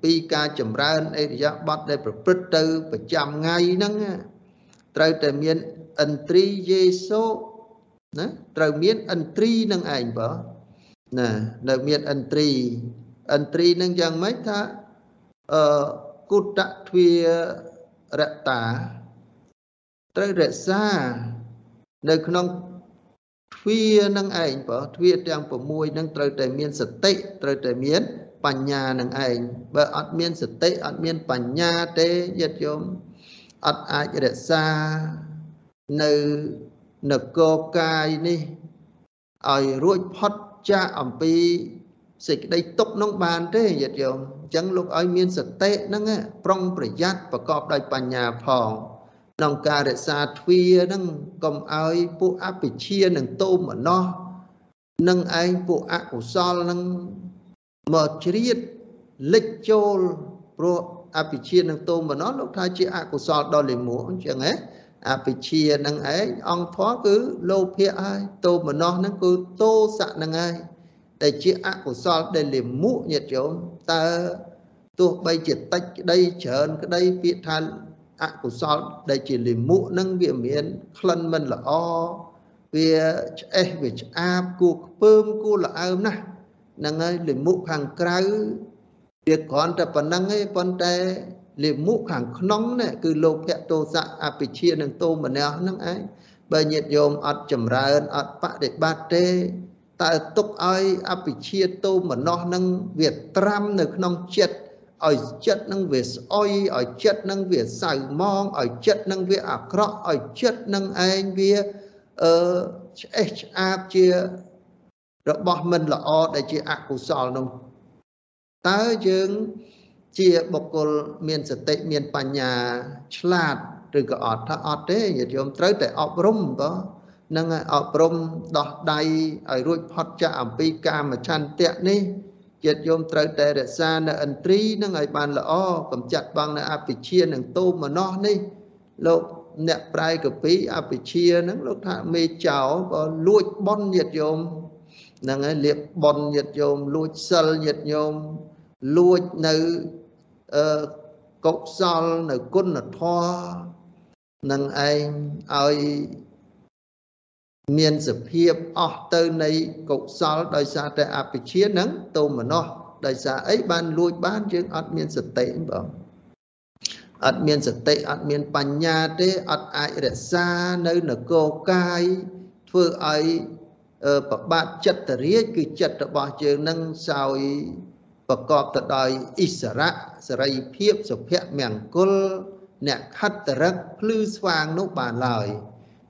ពីការចម្រើនអេរិយាប័ត្រដែលប្រព្រឹត្តទៅប្រចាំថ្ងៃហ្នឹងត្រូវតែមានឥន្ទ្រីយេសូណាត្រូវមានឥន្ទ្រីនឹងឯងបើណានៅមានឥន្ទ្រីឥន្ទ្រីនឹងយ៉ាងម៉េចថាអឺគុតទ្វារតាត្រូវរក្សានៅក្នុង ទ្វានឹងឯងបើទ្វាទាំង6នឹងត្រូវតែមានសតិត្រូវតែមានបញ្ញានឹងឯងបើអត់មានសតិអត់មានបញ្ញាទេញាតិញោមអត់អាចរក្សានៅនគរកាយនេះឲ្យរួចផុតចាកអំពីសេចក្តីទុកនោះបានទេញាតិញោមអញ្ចឹងលោកឲ្យមានសតិហ្នឹងប្រុងប្រយ័ត្នប្រកបដោយបញ្ញាផង ក្នុងការរក្សាទ្វាហ្នឹងកុំឲ្យពួកអភិជានឹងតោមណោះនឹងឯងពួកអកុសលនឹងមកជ្រៀតលិចចូលព្រោះអភិជានឹងតោមណោះលោកថាជាអកុសលដ៏លិមួអញ្ចឹងហ៎អភិជានឹងឯងអង្គធម៌គឺលោភៈហើយតោមណោះនឹងគឺតោសៈនឹងហើយដែលជាអកុសលដែលលិមុញាតិញោមតើទោះបីជាតិចក្តីច្រើនក្តីពាក្យថា អកុសលដែលជាលិមុនឹងវាមានក្លិនមិនល្អវាឆ្អេះវាឆ្អាបគួខ្ពើមគួលអើមណាស់ហ្នឹងហើយលិមុខាងក្រៅវាគ្រាន់តែប៉ុណ្្នឹងឯងប៉ុន្តែលិមុខាងក្នុងនេះគឺលោភៈទោសៈអភិជានិងទោមនៈហ្នឹងឯងបើញាតិញោមអត់ចម្រើនអត់បដិបត្តិទេតើទុកឲ្យអភិជាទោមនៈហ្នឹងវាត្រាំនៅក្នុងចិត្ត ឲ្យចិត្តនឹងវាស្អុយឲ្យចិត្តនឹងវាសៅមងឲ្យចិត្តនឹងវាអាក្រក់ឲ្យចិត្តនឹងឯងវាអឺឆ្អេះឆ្អាបជារបស់មិនល្អដែលជាអកុសលនោះតើយើងជាបុគ្គលមានសតិមានបញ្ញាឆ្លាតឬក៏អត់ថាអត់ទេញាតិញោមត្រូវតែអប់រំបើនឹងអប់រំដោះដៃឲ្យរួចផុតចាកអំពីកាមឆន្ទៈនេះ ចិត្តយោមត្រូវតែរក្សានៅឥន្ទ្រីនឹងឲ្យបានល្អកំចាត់បងនៅអភិជានឹងតោមណោះនេះលោកអ្នកប្រែកពីអភិជានឹងលោកថាមេចោក៏លួចបនញាតយោមហ្នឹងហើយលៀបបនញាតយោមលួចសិលញាតយោមលួចនៅអឺកុសលនៅគុណធម៌នឹងឯងឲ្យ មានសភាពអស់ទៅនៃកុសលដោយសារតែអភិជានឹងតោមនោះដោយសារអីបានលួចបានយើងអត់មានសតិបងអត់មានសតិអត់មានបញ្ញាទេអត់អាចរក្សានៅនគរកាយធ្វើឲ្យប្របាទចិត្តរាជគឺចិត្តរបស់យើងនឹងសោយប្រកបទៅដោយអិសរៈសេរីភាពសុភមង្គលអ្នកខិតតរឹកភ្លឺស្វាងនោះបានឡើយ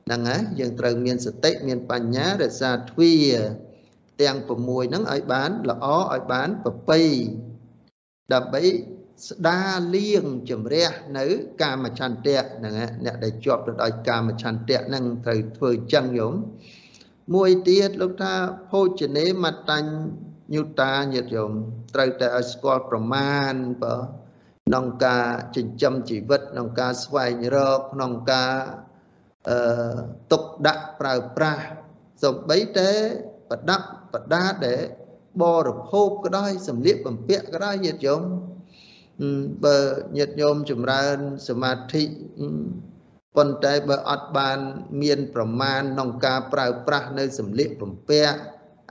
ហ្នឹងហើយយើងត្រូវមានសតិមានបញ្ញារក្សាទ្វាទាំង6ហ្នឹងឲ្យបានល្អឲ្យបានប្រពៃដើម្បីស្ដារលៀងជំរះនៅ កាមឆន្ទៈហ្នឹងអ្នកដែលជាប់ទៅដោយកាមឆន្ទៈហ្នឹងត្រូវធ្វើអញ្ចឹងញោមមួយទៀតលោកថាភោជនេមតញ្ញុតាញាតិញោមត្រូវតែឲ្យស្គាល់ប្រមាណបើក្នុងការចិញ្ចឹមជីវិតក្នុងការស្វែងរកក្នុងការ អឺទុកដាក់ប្រើប្រាស់សំបីតែប្រដាប់ប្រដាដែលបរិភោគក៏ដោយសម្លៀកបំពាក់ក៏ដោយញាតិញោមបើញាតិញោមចម្រើនសមាធិប៉ុន្តែបើអត់បានមានប្រមាណក្នុងការប្រើប្រាស់នៅសម្លៀកបំពាក់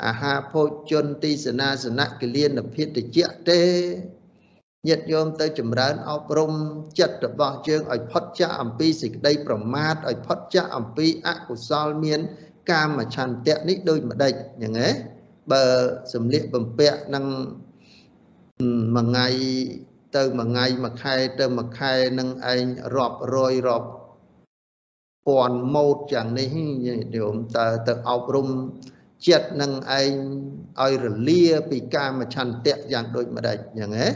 អាហារភោជនទីសនាសនៈគលានភិតិជាទេ ញាតិញោមទៅចម្រើនអប់រំចិត្តរបស់យើងឲ្យផុតចាកអំពីសេចក្តីប្រមាទឲ្យផុតចាកអំពីអកុសលមាន កាមឆន្ទៈនេះដូចម្ដេចយ៉ាងហ៎បើសំលៀកបំពាក់នឹងមួយថ្ងៃទៅមួយថ្ងៃមួយខែទៅមួយខែនឹងឯងរាប់រយរាប់ពាន់ម៉ូតយ៉ាងនេះញោមតើទៅអប់រំចិត្តនឹងឯងឲ្យរលាពីកាមឆន្ទៈយ៉ាងដូចម្ដេចយ៉ាងហ៎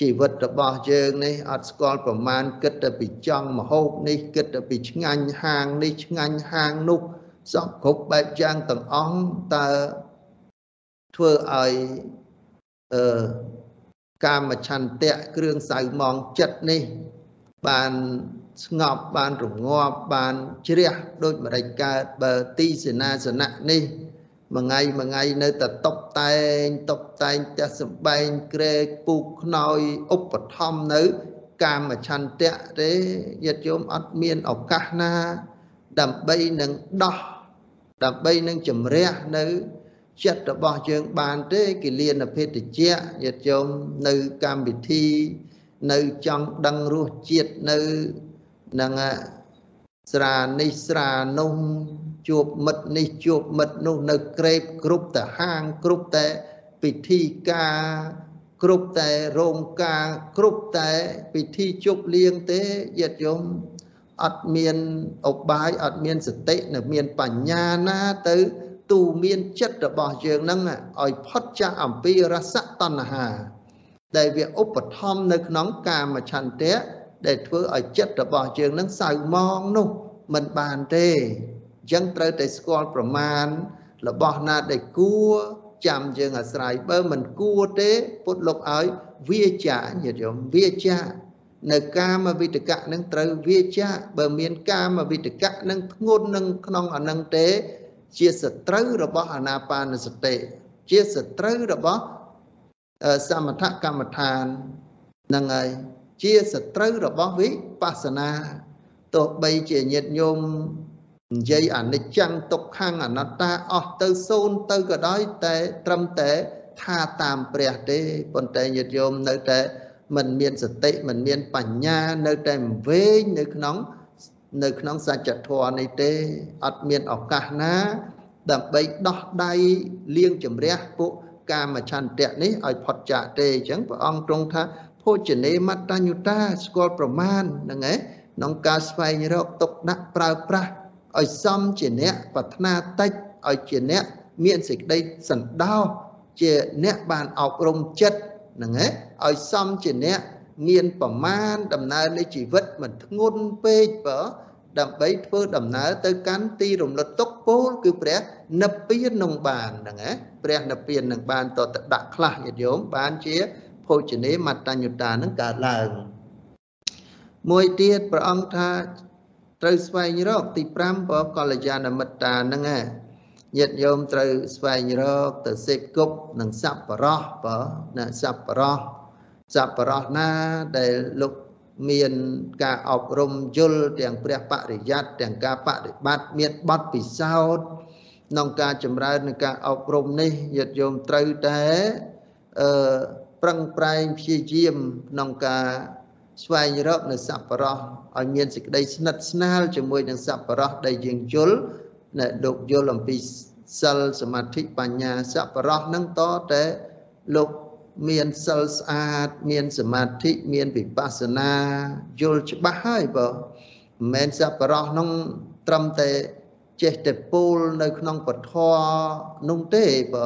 ជីវិតរបស់យើងនេះអត់ស្គាល់ប្រមាណគិតតែពីចង់មហូបនេះគិតតែពីឆ្ងាញ់ហាងនេះឆ្ងាញ់ហាងនោះសពគ្រប់បែបយ៉ាងទាំងអស់តើធ្វើឲ្យអឺកាមឆន្ទៈគ្រឿងសៅមងចិត្តនេះបានស្ងប់បានរងាប់បានជ្រះដូចម្ដេចកើតបើទីសេនាសនៈនេះ មួយថ្ងៃមួយថ្ងៃនៅតែតបតែងតបតែងផ្ទះសំបែងក្រែកពូកខ្នើយឧបត្ថម្ភនៅ កាមឆន្ទៈទេញាតិញោមអត់មានឱកាសណា ដើម្បីនឹងដោះដើម្បីនឹងជំរះនៅចិត្តរបស់យើងបានទេគិលានភេទជ្ជៈញាតិញោមនៅកម្មវិធី នៅចង់ដឹងរសជាតិនៅនឹងស្រានេះស្រានោះ ជួបមិត្តនេះជួបមិត្តនោះនៅក្រេបគ្រប់តែហាងគ្រប់តែពិធីការគ្រប់តែរោងការគ្រប់តែពិធីជប់លៀងទេញាតិញោមអត់មានអបាយអត់មានសតិនៅមានបញ្ញាណាទៅទូមានចិត្តរបស់យើងនឹងឲ្យផុតចាស់អំពីរសតណ្ហា ដែលវាឧបត្ថម្ភនៅក្នុងកាមឆន្ទៈដែលធ្វើឲ្យចិត្តរបស់យើងនឹងសៅមងនោះមិនបានទេ អញ្ចឹងត្រូវតែស្គាល់ប្រមាណរបស់ណាដែលគួរចាំយើងអាស្រ័យបើមិនគួរទេពុទ្ធលោកឲ្យវាចាញាតិញោមវាចានៅកាមវិតកៈនឹងត្រូវវាចាបើមានកាមវិតកៈនឹងធ្ងន់នឹងក្នុងអានឹងទេ ជាសត្រូវរបស់អាណាបានសតិជាសត្រូវរបស់សមថកម្មដ្ឋាននឹងហើយជាសត្រូវរបស់វិបស្សនាទោះបីជាញាតិញោម និយាយអនិច្ចំទុក្ខំអនត្តាអស់ទៅសូន្យទៅក៏ដោយតែត្រឹមតែថាតាមព្រះទេប៉ុន្តែញាតិញោមនៅតែមិនមានសតិមិនមានបញ្ញានៅតែវែងនៅក្នុងនៅក្នុងសច្ចធម៌នេះទេអត់មានឱកាសណាដើម្បីដោះដៃលៀងជំរះពួកកាមឆន្ទៈនេះឲ្យផុតចាកទេអញ្ចឹងព្រះអង្គទ្រង់ថាភោជនេមត្តញ្ញុតាស្គាល់ប្រមាណហ្នឹងឯងក្នុងការស្វែងរកទុកដាក់ប្រើប្រាស់ ឲ្យសមជាអ្នកប្រាថ្នាតិចឲ្យជាអ្នកមានសេចក្តីសន្តោសជាអ្នកបានអប់រំចិត្តហ្នឹងឯងឲ្យសមជាអ្នកមានប្រមាណដំណើរនៃជីវិតមិនធ្ងន់ពេកបើដើម្បីធ្វើដំណើរទៅកាន់ទីរំលត់ទុកពោលគឺព្រះនិព្វាននឹងបានហ្នឹងណាព្រះនិព្វាននឹងបានតតដាក់ខ្លះញាតិញោមបានជាភោជនេមត្តញ្ញុតានឹងកើតឡើងមួយទៀតព្រះអង្គថា ត្រូវស្វែងរកទី5បកល្យាណមិត្តាហ្នឹងឯងញាតិញោមត្រូវស្វែងរកទៅសេពគប់និងសัพបរោះបើណាសัพបរោះសัพបរោះណាដែលលោកមានការអប់រំយល់ទាំងព្រះបរិយ័តទាំងការបដិបត្តិមានបទពិសោធន៍ក្នុងការចម្រើននៃការអប់រំនេះញាតិញោមត្រូវតែអឺប្រឹងប្រែងព្យាយាមក្នុងការ ស្វែងរកនៅសប្បុរសឲ្យមានសេចក្តីស្និទ្ធស្នាលជាមួយនឹងសប្បុរសដែលយើងយល់នៅលោកយល់អំពីសិលសមាធិបញ្ញាសប្បុរសនឹងតតែលោកមានសិលស្អាត មានសមាធិមានវិបស្សនាយល់ច្បាស់ហើយបើមិនមែនសប្បុរសនឹងត្រឹមតែចេះតែពូលនៅក្នុងពធនោះទេបើ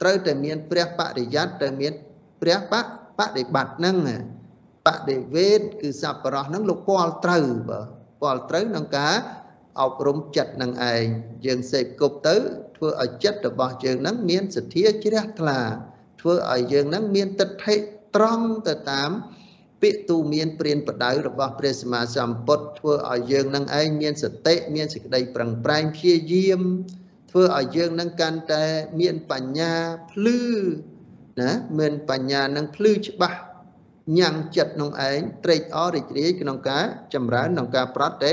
ត្រូវតែមានព្រះបរិយ័តត្រូវមានព្រះបបប្រតិបត្តិនឹងណា បដិវេទគឺសប្បុរសហ្នឹងលោកពាល់ត្រូវបើពាល់ត្រូវក្នុងការអប់រំចិត្តនឹងឯងយើងសេពគប់ទៅធ្វើឲ្យចិត្តរបស់យើងហ្នឹងមានសទ្ធាជ្រះថ្លាធ្វើឲ្យយើងនឹងមានទិដ្ឋិត្រង់ទៅតាមពាក្យទូមានព្រានបដៅរបស់ព្រះសម្មាសម្ពុទ្ធធ្វើឲ្យយើងនឹងឯងមានសតិមានសេចក្តីប្រឹងប្រែងព្យាយាមធ្វើឲ្យយើងនឹងកាន់តែមានបញ្ញាភ្លឺណាមានបញ្ញានឹងភ្លឺច្បាស់ ញ៉ាំងចិត្តក្នុងឯងត្រេកអររីករាយក្នុងការចម្រើនក្នុងការប្រតិ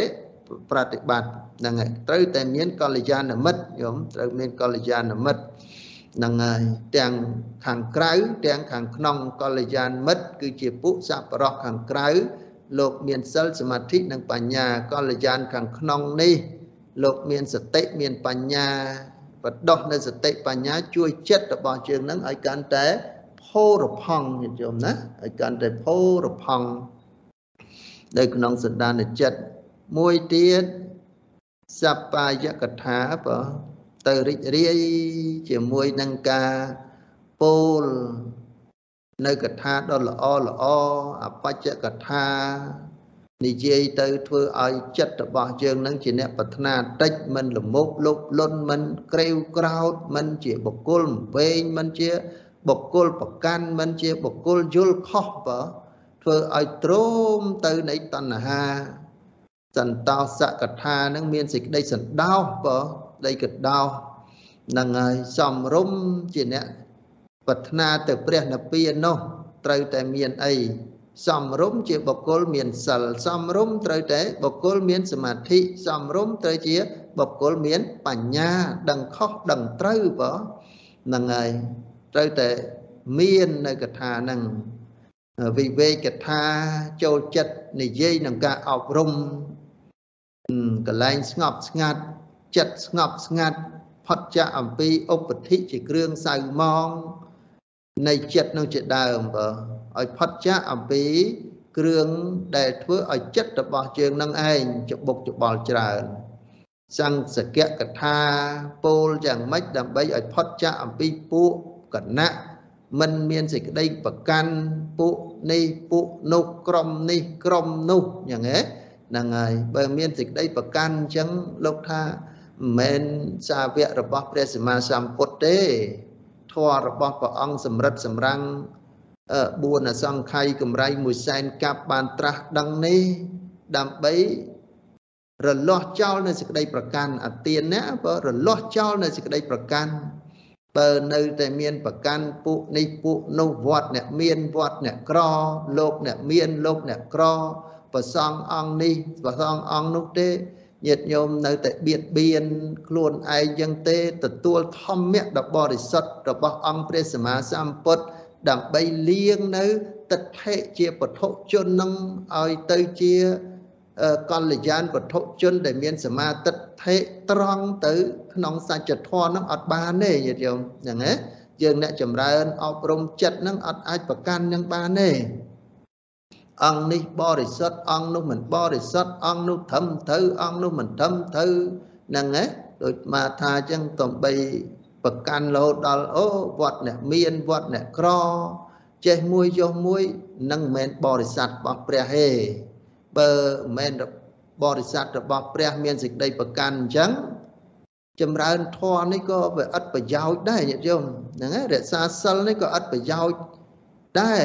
ប្រតិបត្តិហ្នឹងហើយត្រូវតែមានកល្យាណមិត្តញោមត្រូវមានកល្យាណមិត្តហ្នឹងហើយទាំងខាងក្រៅទាំងខាងក្នុងកល្យានមិត្តគឺជាពួកសពរោះខាងក្រៅលោកមានសិលសមាធិនិងបញ្ញាកល្យានខាងក្នុងនេះលោកមានសតិមានបញ្ញាបដោះនៅសតិបញ្ញាជួយចិត្តរបស់យើងនឹងឲ្យកាន់តែផោ រផង់ញាតិញោមណាឲ្យកាន់តែផោរផង់នៅក្នុងសន្តានចិត្តមួយទៀតសប្បាយកថាបើទៅរីករាយជាមួយនឹងការពោលនៅកថាដ៏ល្អល្អអបច្ចកថានិយាយទៅធ្វើឲ្យចិត្តរបស់យើងនឹងជាអ្នកប្រាថ្នាតិចមិនលមុខលុបលុនមិនក្រេវក្រោតមិនជាបុគ្គលវែងមិនជា បុគ្គលប្រកាន់មិនជាបុគ្គលយល់ខុសបើធ្វើឲ្យទ្រោមទៅនៃតណ្ហាសន្តោសកថានឹងមានសេចក្តីសន្តោសបើដីកដោសនឹងហើយសំរុំជាអ្នកប្រាថ្នាទៅព្រះនិព្វាននោះត្រូវតែមានអីសំរុំជាបុគ្គលមានសិលសំរុំត្រូវតែបុគ្គលមានសមាធិសំរុំត្រូវជាបុគ្គលមានបញ្ញាដឹងខុសដឹងត្រូវបើហ្នឹងហើយ ត្រូវតែមាននៅកថាហ្នឹងវិវេកថាចូលចិត្តនិយាយនឹងការអប់រំកលែងស្ងប់ស្ងាត់ចិត្តស្ងប់ស្ងាត់ផុតចាកអំពីឧបធិជាគ្រឿងសៅមងនៃចិត្តនឹងជាដើមបើឲ្យផុតចាកអំពីគ្រឿងដែលធ្វើឲ្យចិត្តរបស់ជើងនឹងឯងច្បុកច្បល់ច្រើនសង្សកកថាពោលយ៉ាងម៉េចដើម្បីឲ្យផុតចាកអំពីពួក គណៈមិនមានសេចក្តីប្រកាន់ពួកនេះពួកនោះក្រុមនេះក្រុមនោះយ៉ាងហ៎ហ្នឹងហើយបើមានសេចក្តីប្រកាន់អញ្ចឹងលោកថាមិនមែនសាវករបស់ព្រះសម្មាសម្ពុទ្ធទេធម៌របស់ព្រះអង្គសម្រិតសម្រាំង4អសង្ខ័យកម្រៃមួយសែនកាប់បានត្រាស់ដឹងនេះដើម្បីរលាស់ចោលនៅសេចក្តីប្រកាន់អទានណាបើរលាស់ចោលនៅសេចក្តីប្រកាន់ បើនៅតែមានប្រកាន់ពួកនេះពួកនោះវត្តអ្នកមានវត្តអ្នកក្រលោកអ្នកមានលោកអ្នកក្រប្រសងអង្គនេះប្រសងអង្គនោះទេញាតិញោមនៅតែបៀតបៀនខ្លួនឯងយ៉ាងទេទទួលធម្មៈដ៏បរិសុទ្ធរបស់អង្គព្រះសម្មាសម្ពុទ្ធដើម្បីលៀងនៅទិដ្ឋិជាពធជននឹងឲ្យទៅជា កល្យានពធជនដែលមានសមាទិដ្ឋិត្រង់ទៅ ក្នុងសច្ចធម៌នឹងអត់បានទេញាតិញោមហ្នឹងណាយើងអ្នកចម្រើនអប់រំចិត្តនឹងអត់អាចប្រកាន់នឹងបានទេអង្គនេះបរិសុទ្ធអង្គនោះមិនបរិសុទ្ធអង្គនោះត្រឹមត្រូវអង្គនោះមិនត្រឹមត្រូវហ្នឹងណាដូចមកថាអញ្ចឹងតំបីប្រកាន់លោដល់អូវត្តអ្នកមានវត្តអ្នកក្រចេះមួយចុះមួយនឹងមិនមែនបរិស័ទរបស់ព្រះទេ បើមិនមែនបរិស័ទរបស់ព្រះមានសេចក្តីប្រកាន់អញ្ចឹងចម្រើនធម៌នេះក៏វាឥតប្រយោជន៍ដែរញាតិញោមហ្នឹងហើយរក្សាសិលនេះក៏ឥតប្រយោជន៍ដែរ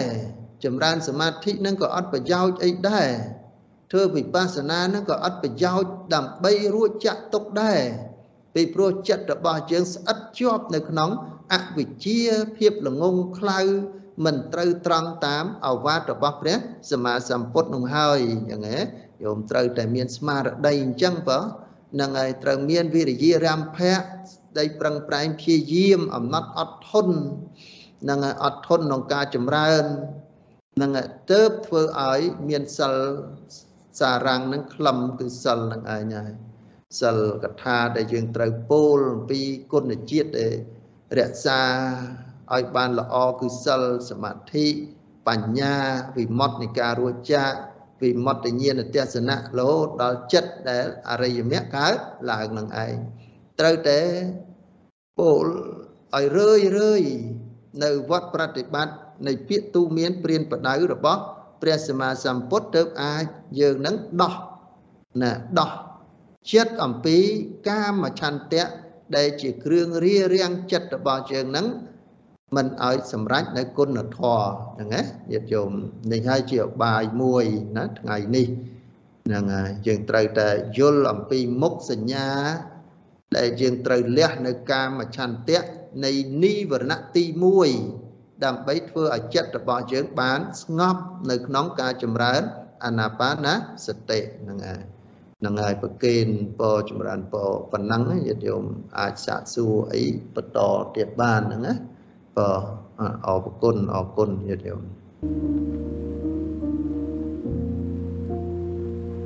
ចម្រើនសមាធិនឹងក៏អត់ប្រយោជន៍អីដែរធ្វើវិបស្សនានឹងក៏អត់ប្រយោជន៍ដើម្បីរួចចាក់ទុកដែរពីព្រោះចិត្តរបស់យើងស្អិតជាប់នៅក្នុងអវិជ្ជាភាពល្ងងខ្លៅ មិនត្រូវត្រង់តាមអវាទរបស់ព្រះសម្មាសម្ពុទ្ធនោះហើយយ៉ាងណាយោមត្រូវតែមានស្មារតីអញ្ចឹងបើនឹងហើយត្រូវមានវិរិយារំភៈដីប្រឹងប្រែងព្យាយាមអំណត់អត់ធន់នឹងអត់ធន់ក្នុងការចម្រើននឹងទៅធ្វើឲ្យមានសិលសារំងនឹងក្លឹមគឺសិលនឹងឯងហើយសិលកថាដែលយើងត្រូវពោលអំពីគុណជាតិដែលរក្សា ឲ្យបានល្អគឺសិលសមាធិបញ្ញាវិមុតនៃការរួចចាកវិមុតញ្ញាណទស្សនៈលោដល់ចិត្តដែលអរិយមគ្គកើតឡើងនឹងឯងត្រូវតែពោលឲ្យរឿយរឿយនៅវត្តប្រតិបត្តិនៃពាក្យទូមានព្រានបដៅរបស់ព្រះសម្មាសម្ពុទ្ធទៅអាចយើងនឹងដោះណាដោះចិត្តអំពីកាមឆន្ទៈដែលជាគ្រឿងរារាំងចិត្តរបស់យើងនឹង មិនឲ្យសម្រេចនៅគុណធម៌ហ្នឹងណាញាតិញោមនេះហើយជាអបាយមួយណាថ្ងៃនេះហ្នឹងហើយយើងត្រូវតែយល់អំពីមុខសញ្ញា ដែលយើងត្រូវលះនៅកាមឆន្ទៈនៃនិវរណៈទី1ដើម្បីធ្វើឲ្យចិត្តរបស់យើងបានស្ងប់នៅក្នុងការចម្រើនអានាបាសតិហ្នឹងហើយនឹងហើយប្រកេនពរចម្រើនពរប៉ុណ្ណឹងញាតិញោមអាចសាកសួរអីបន្តទៀតបានហ្នឹងណា ក៏អរគុណអរគុណញាតិយោម